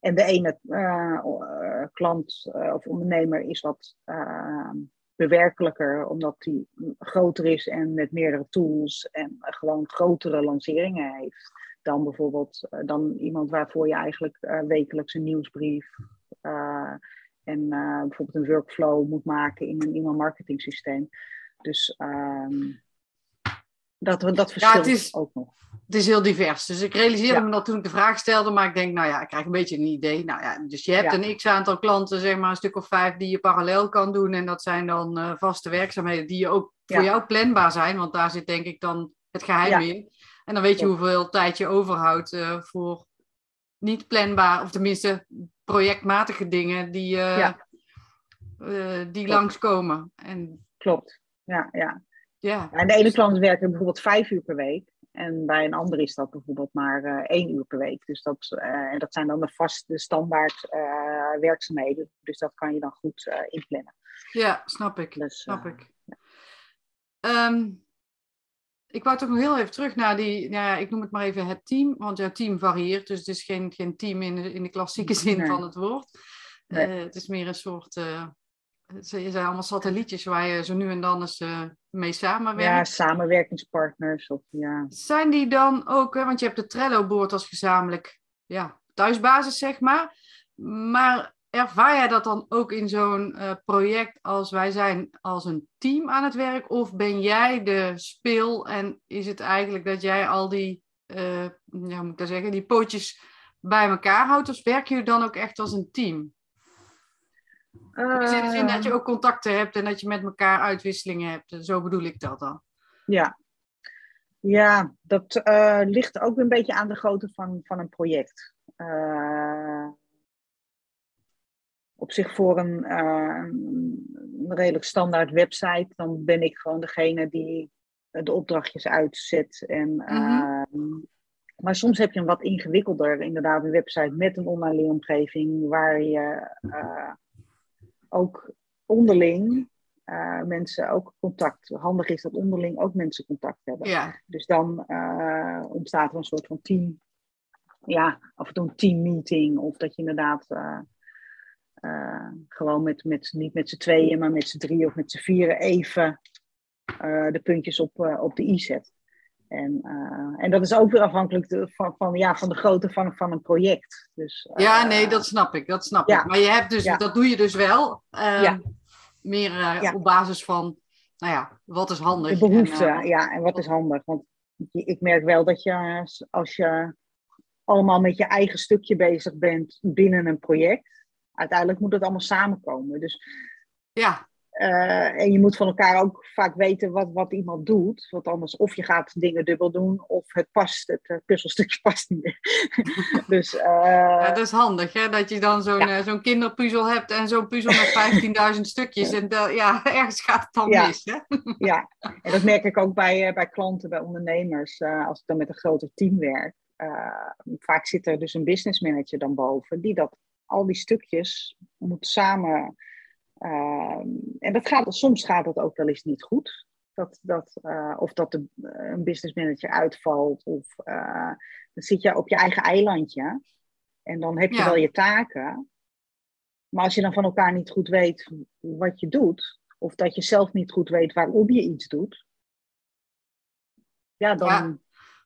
en de ene uh, klant uh, of ondernemer is wat bewerkelijker, omdat die groter is en met meerdere tools en gewoon grotere lanceringen heeft. Dan bijvoorbeeld dan iemand waarvoor je eigenlijk wekelijks een nieuwsbrief en bijvoorbeeld een workflow moet maken in een e-mail marketing systeem. Dus ehm, dat, dat verschilt ja, is... ook nog het is heel divers. Dus ik realiseerde me dat toen ik de vraag stelde, maar ik denk, nou ja, ik krijg een beetje een idee. Nou ja, dus je hebt een x-aantal klanten, zeg maar een stuk of vijf, die je parallel kan doen. En dat zijn dan uh, vaste werkzaamheden die je ook voor jou planbaar zijn, want daar zit denk ik dan het geheim in. En dan weet je hoeveel tijd je overhoudt uh, voor niet planbaar, of tenminste projectmatige dingen die, uh, die langskomen. En... Klopt, ja, ja. Ja. En de ene klant werkt bijvoorbeeld vijf uur per week. En bij een ander is dat bijvoorbeeld maar uh, één uur per week. Dus dat, uh, en dat zijn dan de vaste standaard uh, werkzaamheden. Dus dat kan je dan goed inplannen. Ja, snap ik. Dus, snap ik. Ja. Um, ik wou toch nog heel even terug naar die, nou ja, ik noem het maar even het team. Want jouw team varieert, dus het is geen, geen team in de, in de klassieke zin van het woord. Nee. het is meer een soort het zijn allemaal satellietjes waar je zo nu en dan eens uh, mee samenwerkt. Ja, samenwerkingspartners. Of, ja. Zijn die dan ook, want je hebt de Trello-board als gezamenlijk ja, thuisbasis, zeg maar. Maar ervaar jij dat dan ook in zo'n uh, project als wij zijn als een team aan het werk? Of ben jij de speel en is het eigenlijk dat jij al die, uh, ja, moet ik dat zeggen, die pootjes bij elkaar houdt? Of werk je dan ook echt als een team? In de zin dat je ook contacten hebt en dat je met elkaar uitwisselingen hebt. Zo bedoel ik dat dan. Ja, ja dat uh, ligt ook een beetje aan de grootte van, van een project. Uh, op zich voor een, uh, een, redelijk standaard website, dan ben ik gewoon degene die de opdrachtjes uitzet. En, mm Maar soms heb je een wat ingewikkelder, inderdaad, een website met een online omgeving waar je ook onderling uh, mensen ook contact. Handig is dat onderling ook mensen contact hebben. Ja. Dus dan uh, ontstaat er een soort van team. Ja, af en toe een teammeeting. Of dat je inderdaad uh, gewoon met, met, niet met z'n tweeën, maar met z'n drieën of met z'n vieren even de puntjes op, op de i zet. En, uh, en dat is ook weer afhankelijk van, van, ja, van de grootte van, van een project. Dus, uh, ja, nee, dat snap ik. Dat snap ja. ik. Maar je hebt dus, ja. dat doe je dus wel. Uh, ja. Meer uh, op basis van, nou ja, wat is handig? De behoefte, en, ja. En wat is handig? Want ik merk wel dat je, als je allemaal met je eigen stukje bezig bent binnen een project, uiteindelijk moet het allemaal samenkomen. Dus ja. Uh, en je moet van elkaar ook vaak weten wat, wat iemand doet. Want anders of je gaat dingen dubbel doen, of het past, het uh, puzzelstukje [LAUGHS] past niet meer. [LAUGHS] dus, uh, ja, dat is handig, hè? Dat je dan zo'n ja. zo'n kinderpuzzel hebt en zo'n puzzel met 15.000 [LAUGHS] stukjes. En ja, ergens gaat het dan ja. mis, hè? ja, en dat merk ik ook bij, bij klanten, bij ondernemers. als ik dan met een groter team werk. vaak zit er dus een business manager dan boven, die dat al die stukjes moet samen Ehm, en dat gaat, soms gaat dat ook wel eens niet goed. Dat, dat, uh, of dat de, een business manager uitvalt. Of uh, dan zit je op je eigen eilandje. En dan heb je ja. wel je taken. Maar als je dan van elkaar niet goed weet wat je doet. Of dat je zelf niet goed weet waarom je iets doet. Ja, dan... Ja.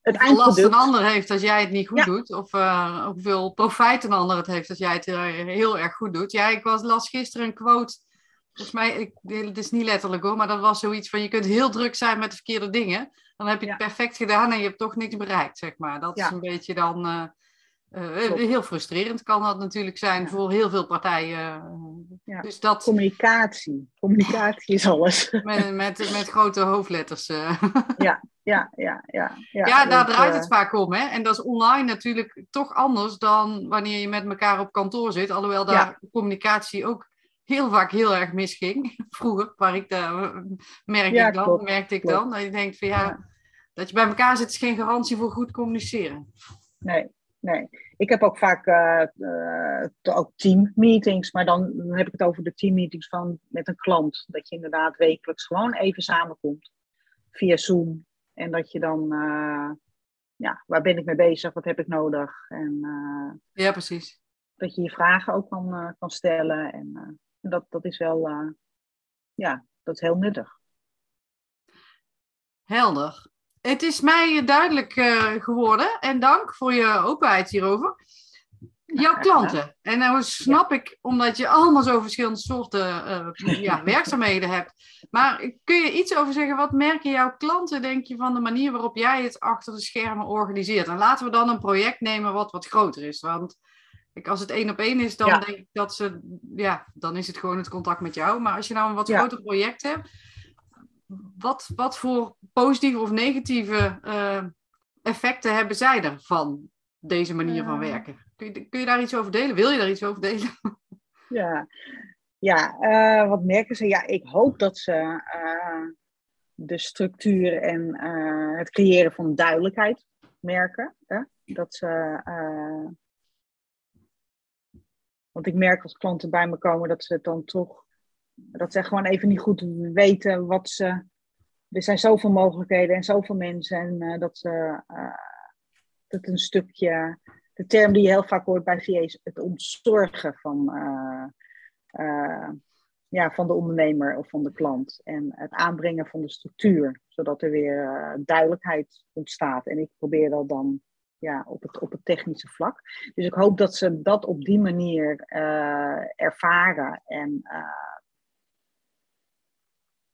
Het hoeveel last een ander heeft als jij het niet goed ja. doet. Of uh, hoeveel profijt een ander het heeft als jij het heel erg goed doet. Ja, ik was, las gisteren een quote Volgens mij, ik, het is niet letterlijk hoor, maar dat was zoiets van je kunt heel druk zijn met de verkeerde dingen. Dan heb je het perfect gedaan en je hebt toch niks bereikt, zeg maar. Dat is een beetje dan uh, uh, heel frustrerend kan dat natuurlijk zijn ja. voor heel veel partijen. Dus dat... Communicatie. Communicatie is alles. Met, met, met grote hoofdletters. ja, Ja, ja, ja. Ja, Ja, daar dus, draait eh, het vaak om. Hè? En dat is online natuurlijk toch anders dan wanneer je met elkaar op kantoor zit. Alhoewel daar communicatie ook heel vaak heel erg misging. [LAUGHS] Vroeger, waar ik de, merkte, Ja, ik dan, klopt, merkte ik klopt. dan. Dat je denkt van ja, dat je bij elkaar zit is geen garantie voor goed communiceren. Nee, nee. Ik heb ook vaak eh, eh, ook teammeetings, maar dan, dan heb ik het over de teammeetings van met een klant. Dat je inderdaad wekelijks gewoon even samenkomt via Zoom. En dat je dan, eh, ja, waar ben ik mee bezig? Wat heb ik nodig? En eh, Ja, precies. dat je je vragen ook kan, eh, kan stellen. En dat, dat is wel, ja, dat is heel nuttig. Helder. Het is mij duidelijk geworden en dank voor je openheid hierover. Jouw klanten. En nou snap ik, omdat je allemaal zo verschillende soorten eh, ja, [LAUGHS] werkzaamheden hebt. Maar kun je iets over zeggen? Wat merken jouw klanten, denk je, van de manier waarop jij het achter de schermen organiseert? En laten we dan een project nemen wat wat groter is. Want ik, als het één op één is, dan Ja. denk ik dat ze, ja, dan is het gewoon het contact met jou. Maar als je nou een wat groter project hebt, wat, wat voor positieve of negatieve eh, effecten hebben zij er van deze manier van Eh. werken? Kun je, daar iets over delen? Wil je daar iets over delen? [LAUGHS] Ja, ja eh, wat merken ze? Ja, ik hoop dat ze eh, de structuur en eh, het creëren van duidelijkheid merken. Hè? Dat ze. want ik merk als klanten bij me komen dat ze het dan toch. Dat ze gewoon even niet goed weten wat ze. Er zijn zoveel mogelijkheden en zoveel mensen. En dat ze. dat een stukje de term die je heel vaak hoort bij VA is het ontzorgen van, eh, eh, ja, van de ondernemer of van de klant. En het aanbrengen van de structuur, zodat er weer eh, duidelijkheid ontstaat. En ik probeer dat dan ja, op, het, op het technische vlak. Dus ik hoop dat ze dat op die manier ervaren. En,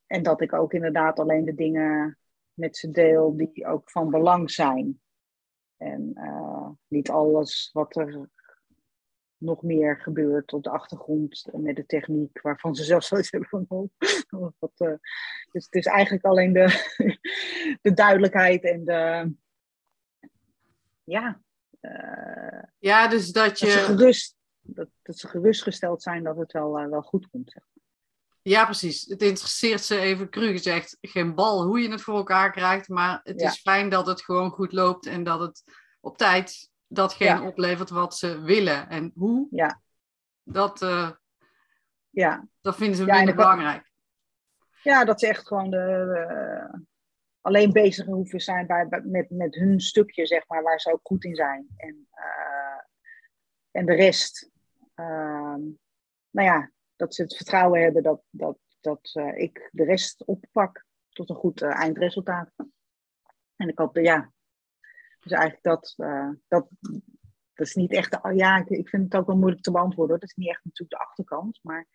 en dat ik ook inderdaad alleen de dingen met ze deel die ook van belang zijn. En eh, niet alles wat er nog meer gebeurt op de achtergrond met de techniek, waarvan ze zelf zoiets hebben van. Oh, [LAUGHS] wat, eh. Dus het is eigenlijk alleen de, [LAUGHS] de duidelijkheid en de. Ja. eh, Ja, dus dat dat, ze je. gerust, dat, dat ze gerustgesteld zijn dat het wel, wel goed komt. Zeg. Ja, precies. Het interesseert ze even cru gezegd geen bal hoe je het voor elkaar krijgt. Maar het Ja. is fijn dat het gewoon goed loopt en dat het op tijd datgene Ja. oplevert wat ze willen. En hoe, Ja, dat, eh, ja. dat vinden ze minder belangrijk. ja, dat ze echt gewoon de, de- alleen bezig hoeven zijn bij, met, met hun stukje, zeg maar, waar ze ook goed in zijn. En, eh, en de rest, ehm, nou ja, dat ze het vertrouwen hebben dat, dat, dat eh, ik de rest oppak tot een goed eh, eindresultaat. En ik hoop, ja, dus eigenlijk dat, eh, dat, dat is niet echt, de, ja, ik, ik vind het ook wel moeilijk te beantwoorden. hoor. Dat is niet echt natuurlijk de achterkant, maar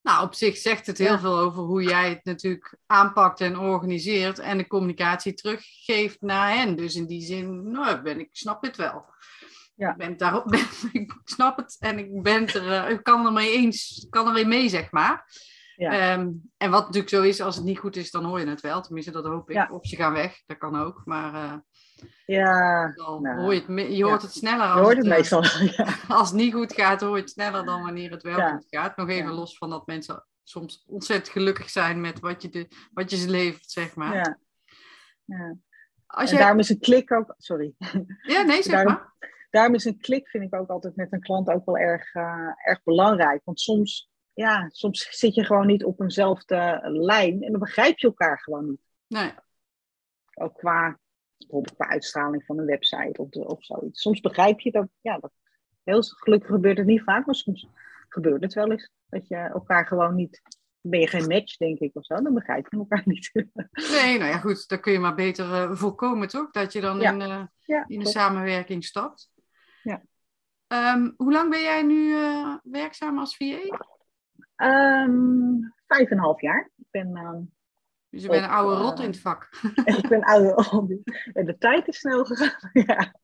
Nou, op zich zegt het heel Ja. veel over hoe jij het natuurlijk aanpakt en organiseert en de communicatie teruggeeft naar hen. Dus in die zin, nou, ben, ik snap het wel. Ja. Ik, ben daarop, [LAUGHS] ben, ik snap het en ik ben er, eh, ik kan er mee eens, kan er mee mee, zeg maar. Ja. Ehm, en wat natuurlijk zo is, als het niet goed is, dan hoor je het wel. Tenminste, dat hoop ik. Ja. Of ze gaan weg, dat kan ook. Maar eh, ja, dan nou, hoor je, het, je hoort ja. het sneller je als hoort het eh, meestal. [LAUGHS] Als het niet goed gaat, hoor je het sneller dan wanneer het wel goed gaat. Nog even los van dat mensen soms ontzettend gelukkig zijn met wat je, de, wat je ze levert, zeg maar. Ja. Ja. Als En daarom is een klik ook, sorry, Ja, nee, [LAUGHS] zeg daarom- maar. Daarom is een klik vind ik ook altijd met een klant ook wel erg, eh, erg belangrijk. Want soms, ja, soms zit je gewoon niet op eenzelfde lijn en dan begrijp je elkaar gewoon niet. Nee. Ook qua, bijvoorbeeld qua uitstraling van een website of, of zoiets. Soms begrijp je dat, ja, dat, heel gelukkig gebeurt het niet vaak, maar soms gebeurt het wel eens. Dat je elkaar gewoon niet, dan ben je geen match denk ik of zo, dan begrijp je elkaar [LAUGHS] niet. nee, nou ja, goed. Dat kun je maar beter eh, voorkomen, toch? Dat je dan Ja. in, eh, ja, in de klopt. samenwerking stapt. Ja. Ehm, hoe lang ben jij nu eh, werkzaam als VA? Ehm, vijf en een half jaar. Ik ben, ehm, Dus je bent een oude eh, rot in het vak. [LAUGHS] ik ben ouder. En de tijd is snel gegaan. [LAUGHS] ja.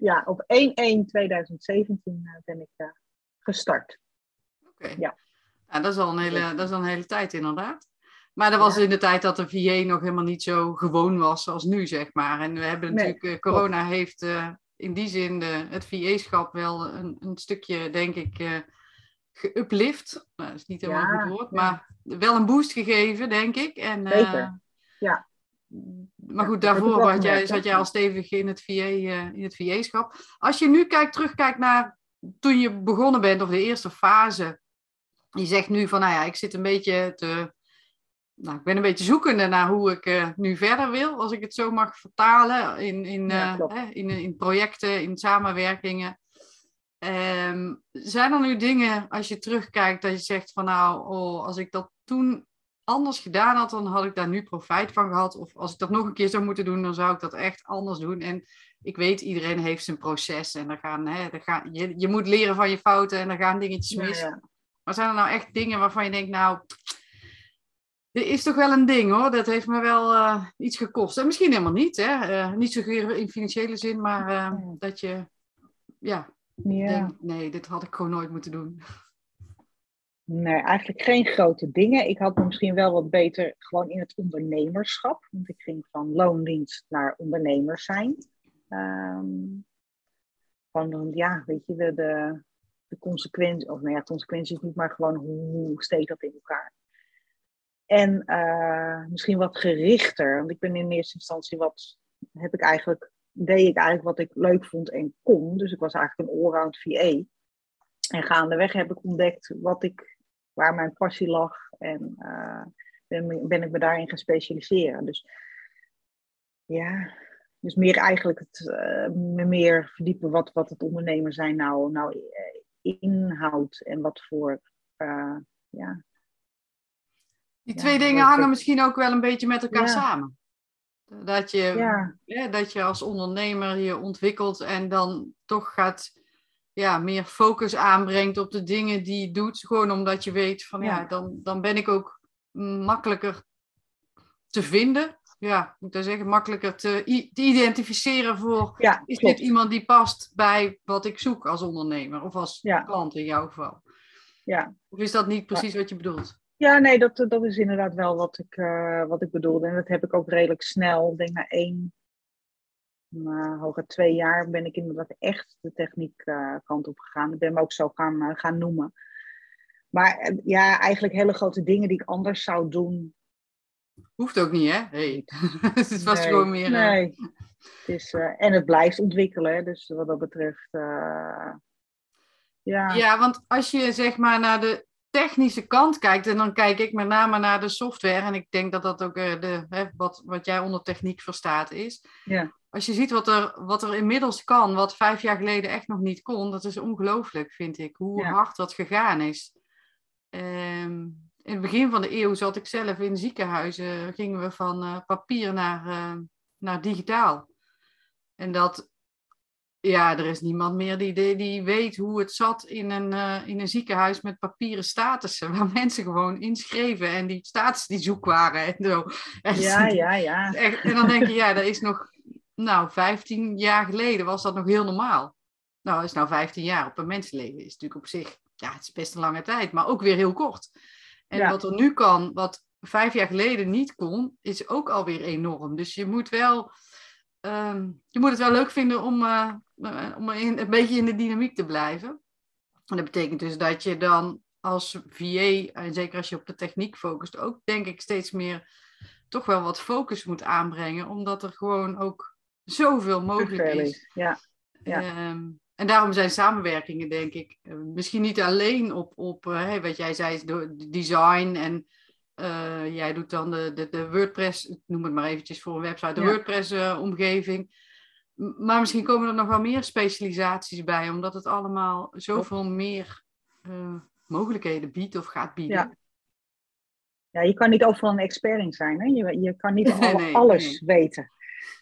ja, op 1-1-2017 eh, ben ik gestart. Oké. ja. Ja, dat, is al een hele, dat is al een hele tijd inderdaad. Maar dat was in de tijd dat de VA nog helemaal niet zo gewoon was zoals nu, zeg maar. En we hebben natuurlijk, corona heeft in die zin de, het VA-schap wel een, een stukje, denk ik, eh geuplift. Nou, dat is niet helemaal Ja, goed woord, ja. maar wel een boost gegeven, denk ik. En, eh, Zeker. Ja. Maar goed, daarvoor was jij, zat jij al stevig in het VA, eh, in het VA-schap. Als je nu kijkt, terugkijkt naar toen je begonnen bent, of de eerste fase. Je zegt nu van, nou ja, ik zit een beetje te... Nou, ik ben een beetje zoekende naar hoe ik eh, nu verder wil, als ik het zo mag vertalen, in, in, Ja, eh, in, in projecten, in samenwerkingen. Ehm, zijn er nu dingen, als je terugkijkt, dat je zegt van nou, oh, als ik dat toen anders gedaan had, dan had ik daar nu profijt van gehad. Of als ik dat nog een keer zou moeten doen, dan zou ik dat echt anders doen. En ik weet, iedereen heeft zijn proces en er gaan, hè, er gaan, je, je moet leren van je fouten en er gaan dingetjes mis. ja. Maar zijn er nou echt dingen waarvan je denkt, nou, is toch wel een ding hoor, dat heeft me wel eh, iets gekost. En misschien helemaal niet, hè? Eh, niet zozeer in financiële zin, maar eh, dat je, ja, Ja. denkt, nee, dit had ik gewoon nooit moeten doen. Nee, eigenlijk geen grote dingen. Ik had me misschien wel wat beter gewoon in het ondernemerschap. Want ik ging van loondienst naar ondernemer zijn. Ehm van, dan, ja, weet je, de, de, de consequenties, of nou ja, consequenties niet, maar gewoon hoe, hoe steekt dat in elkaar. En eh, misschien wat gerichter, want ik ben in eerste instantie wat, heb ik eigenlijk, deed ik eigenlijk wat ik leuk vond en kon. Dus ik was eigenlijk een allround VA. En gaandeweg heb ik ontdekt wat ik, waar mijn passie lag en eh, ben, ben ik me daarin gaan specialiseren. Dus ja, dus meer eigenlijk het, eh, me meer verdiepen wat, wat het ondernemer zijn nou, nou inhoudt en wat voor, ja, Die twee dingen hangen misschien ook wel een beetje met elkaar Ja. samen. Dat je, ja, hè, dat je als ondernemer je ontwikkelt en dan toch gaat ja, meer focus aanbrengt op de dingen die je doet. Gewoon omdat je weet van ja, dan, dan ben ik ook makkelijker te vinden. Ja, moet ik zeggen, makkelijker te, te identificeren voor is dit iemand die past bij wat ik zoek als ondernemer of als klant in jouw geval? Ja. Of is dat niet precies wat je bedoelt? Ja, nee, dat, dat is inderdaad wel wat ik, eh, wat ik bedoelde. En dat heb ik ook redelijk snel. Ik denk na één, nou, hoger twee jaar ben ik inderdaad echt de techniek eh, kant op gegaan. Ik ben me ook zo gaan, eh, gaan noemen. Maar ja, eigenlijk hele grote dingen die ik anders zou doen. Hoeft ook niet, hè? Hey. [LAUGHS] het was nee, gewoon meer. Nee. Het is, en het blijft ontwikkelen. Dus wat dat betreft. ja. Ja, want als je zeg maar naar de technische kant kijkt, en dan kijk ik met name naar de software, en ik denk dat dat ook eh, de, hè, wat, wat jij onder techniek verstaat is. Ja. Als je ziet wat er, wat er inmiddels kan, wat vijf jaar geleden echt nog niet kon, dat is ongelooflijk, vind ik, hoe Ja. hard dat gegaan is. Ehm, in het begin van de eeuw zat ik zelf in ziekenhuizen, gingen we van eh, papier naar, eh, naar digitaal. En dat, ja, er is niemand meer die, die, die weet hoe het zat in een, eh, in een ziekenhuis met papieren statussen, [LAUGHS] waar mensen gewoon inschreven en die statussen die zoek waren en zo. Echt, Ja, ja, ja. echt- en dan denk je, ja, dat is nog, nou, 15 jaar geleden was dat nog heel normaal. Nou, is nou 15 jaar op een mensenleven, is natuurlijk op zich, ja, het is best een lange tijd, maar ook weer heel kort. En Ja. wat er nu kan, wat vijf jaar geleden niet kon, is ook alweer enorm. Dus je moet wel, ehm, je moet het wel leuk vinden om, eh, om in, een beetje in de dynamiek te blijven. En dat betekent dus dat je dan als VA, en zeker als je op de techniek focust, ook denk ik steeds meer toch wel wat focus moet aanbrengen, omdat er gewoon ook zoveel mogelijk is. Ja, Ja. Ehm, en daarom zijn samenwerkingen, denk ik, eh, misschien niet alleen op, op eh, hey, wat jij zei, door design en eh, jij doet dan de, de, de WordPress, noem het maar eventjes voor een website, de Ja. WordPress-omgeving. Maar misschien komen er nog wel meer specialisaties bij, omdat het allemaal zoveel meer eh, mogelijkheden biedt of gaat bieden. Ja. ja, je kan niet overal een expert in zijn. Hè? Je, je kan niet [LAUGHS] Nee, alle- nee, alles weten.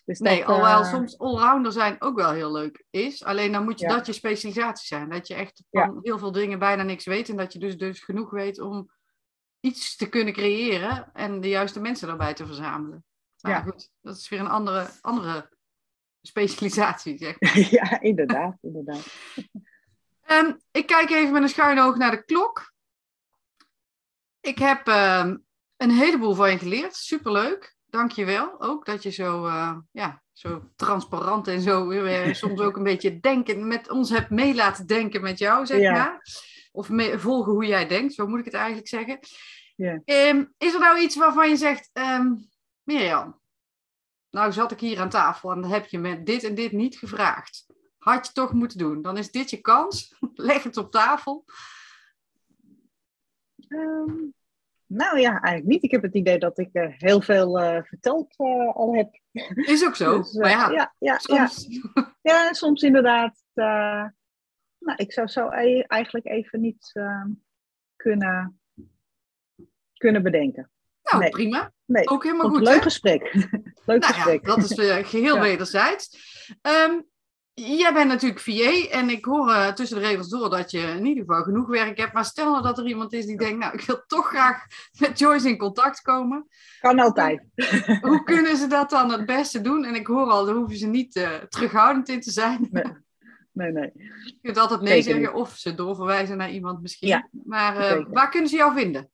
Dus Nee, dat, alhoewel eh, soms allrounder zijn ook wel heel leuk is. Alleen dan moet je Ja. dat je specialisatie zijn. Dat je echt Ja. van heel veel dingen bijna niks weet. En dat je dus, dus genoeg weet om iets te kunnen creëren. En de juiste mensen daarbij te verzamelen. Maar Ja. goed, dat is weer een andere, andere specialisatie, zeg maar. [LAUGHS] ja, inderdaad, inderdaad. [LAUGHS] Ehm, ik kijk even met een schuin oog naar de klok. Ik heb ehm, een heleboel van je geleerd. Superleuk. Dank je wel. Ook dat je zo, uh, ja, zo transparant en zo uh, [LAUGHS] soms ook een beetje denken, met ons hebt mee laten denken met jou, zeg maar. Of mee, volgen hoe jij denkt, zo moet ik het eigenlijk zeggen. Ja. Um, is er nou iets waarvan je zegt, Mirjam, nou zat ik hier aan tafel en dan heb je me dit en dit niet gevraagd. Had je toch moeten doen. Dan is dit je kans. [LAUGHS] Leg het op tafel. Um, nou ja, eigenlijk niet. Ik heb het idee dat ik uh, heel veel uh, verteld uh, al heb. Is ook zo. Dus, maar ja, ja, ja, soms. Ja. [LAUGHS] ja soms inderdaad. nou, ik zou zo e eigenlijk even niet ehm, kunnen, kunnen bedenken. Nou, nee. prima. Nee. Ook helemaal goed. Leuk gesprek. [LAUGHS] leuk nou, gesprek. Ja, dat is geheel wederzijds. Um, Jij bent natuurlijk VA en ik hoor uh, tussen de regels door dat je in ieder geval genoeg werk hebt. Maar stel nou dat er iemand is die denkt, nou, ik wil toch graag met Joyce in contact komen. Kan altijd. Hoe kunnen ze dat dan het beste doen? En ik hoor al, daar hoeven ze niet uh, terughoudend in te zijn. Nee, [LAUGHS] nee. nee. Je kunt altijd nee Zeker zeggen of ze doorverwijzen naar iemand misschien. Ja, maar uh, waar kunnen ze jou vinden?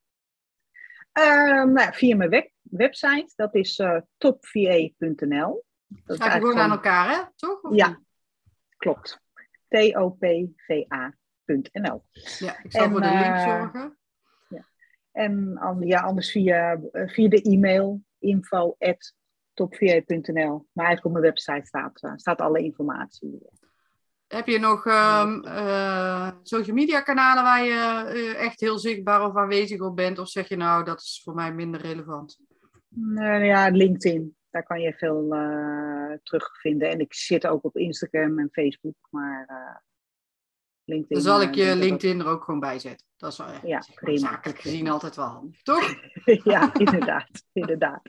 Nou, via mijn web website, dat is topva.nl. Schrijf je gewoon aan elkaar, hè? Toch? Of ja, klopt. topva.nl. Ja, ik zal en, voor de link uh, zorgen. Ja. En ja, anders via, via de e-mail info topva.nl. Maar eigenlijk op mijn website staat, staat alle informatie. Heb je nog um, uh, social media kanalen waar je echt heel zichtbaar of aanwezig op bent? Of zeg je nou, dat is voor mij minder relevant? ja, LinkedIn daar kan je veel uh, terugvinden. En ik zit ook op Instagram en Facebook, maar LinkedIn. Dan zal ik je LinkedIn er ook gewoon bij zetten. Dat is wel ja, prima. zakelijk gezien altijd wel handig, toch? [LAUGHS] ja, inderdaad. inderdaad.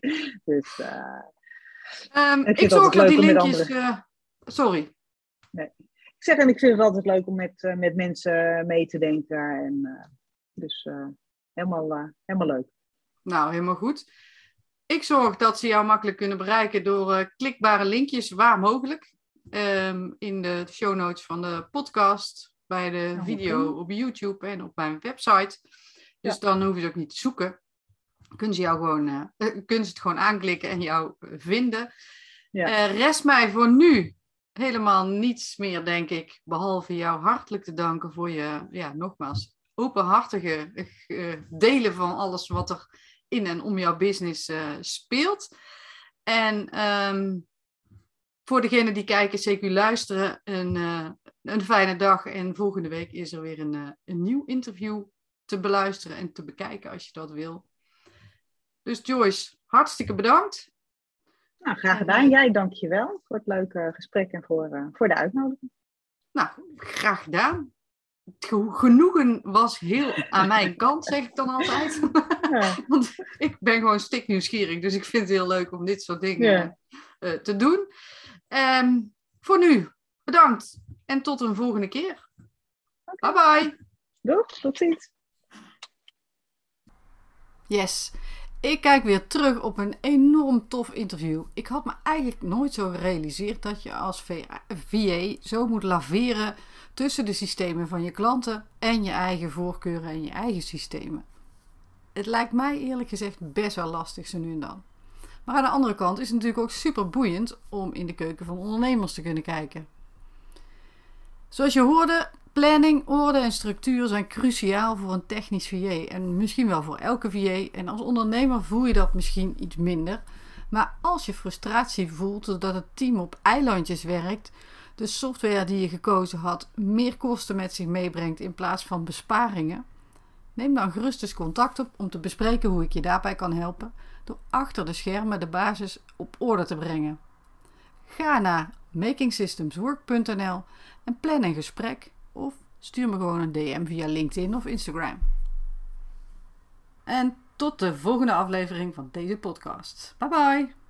Dus, um, ik zorg dat die linkjes... sorry. Nee. Ik zeg, en ik vind het altijd leuk om met, met mensen mee te denken. En, dus helemaal, helemaal leuk. Nou, helemaal goed. Ik zorg dat ze jou makkelijk kunnen bereiken door klikbare linkjes waar mogelijk. Um, in de show notes van de podcast, bij de video op YouTube en op mijn website. Dus dan hoeven ze ook niet te zoeken. Kunnen ze, jou gewoon, uh, kunnen ze het gewoon aanklikken en jou vinden. Ja. rest mij voor nu helemaal niets meer, denk ik, behalve jou hartelijk te danken voor je, ja, nogmaals, openhartige delen van alles wat er in en om jouw business uh, speelt. En um, voor degenen die kijken, zeker luisteren, een, uh, een fijne dag. En volgende week is er weer een, een nieuw interview te beluisteren en te bekijken als je dat wil. Dus Joyce, hartstikke bedankt. Nou, graag gedaan. Jij dank je wel voor het leuke gesprek en voor, voor de uitnodiging. Nou, graag gedaan genoegen was heel aan mijn [LAUGHS] kant, zeg ik dan altijd. [LAUGHS] Want ik ben gewoon stiknieuwsgierig, dus ik vind het heel leuk om dit soort dingen uh, te doen. Um, voor nu, bedankt en tot een volgende keer. Okay. Bye bye. Doeg, tot ziens. Yes. Ik kijk weer terug op een enorm tof interview. Ik had me eigenlijk nooit zo gerealiseerd dat je als VA zo moet laveren tussen de systemen van je klanten en je eigen voorkeuren en je eigen systemen. Het lijkt mij eerlijk gezegd best wel lastig zo nu en dan. Maar aan de andere kant is het natuurlijk ook super boeiend om in de keuken van ondernemers te kunnen kijken. Zoals je hoorde, planning, orde en structuur zijn cruciaal voor een technisch VA en misschien wel voor elke VA. En als ondernemer voel je dat misschien iets minder. Maar als je frustratie voelt doordat het team op eilandjes werkt, de software die je gekozen had meer kosten met zich meebrengt in plaats van besparingen, neem dan gerust eens contact op om te bespreken hoe ik je daarbij kan helpen door achter de schermen de basis op orde te brengen. Ga naar makingsystemswork.nl en plan een gesprek of stuur me gewoon een DM via LinkedIn of Instagram. En tot de volgende aflevering van deze podcast. Bye bye!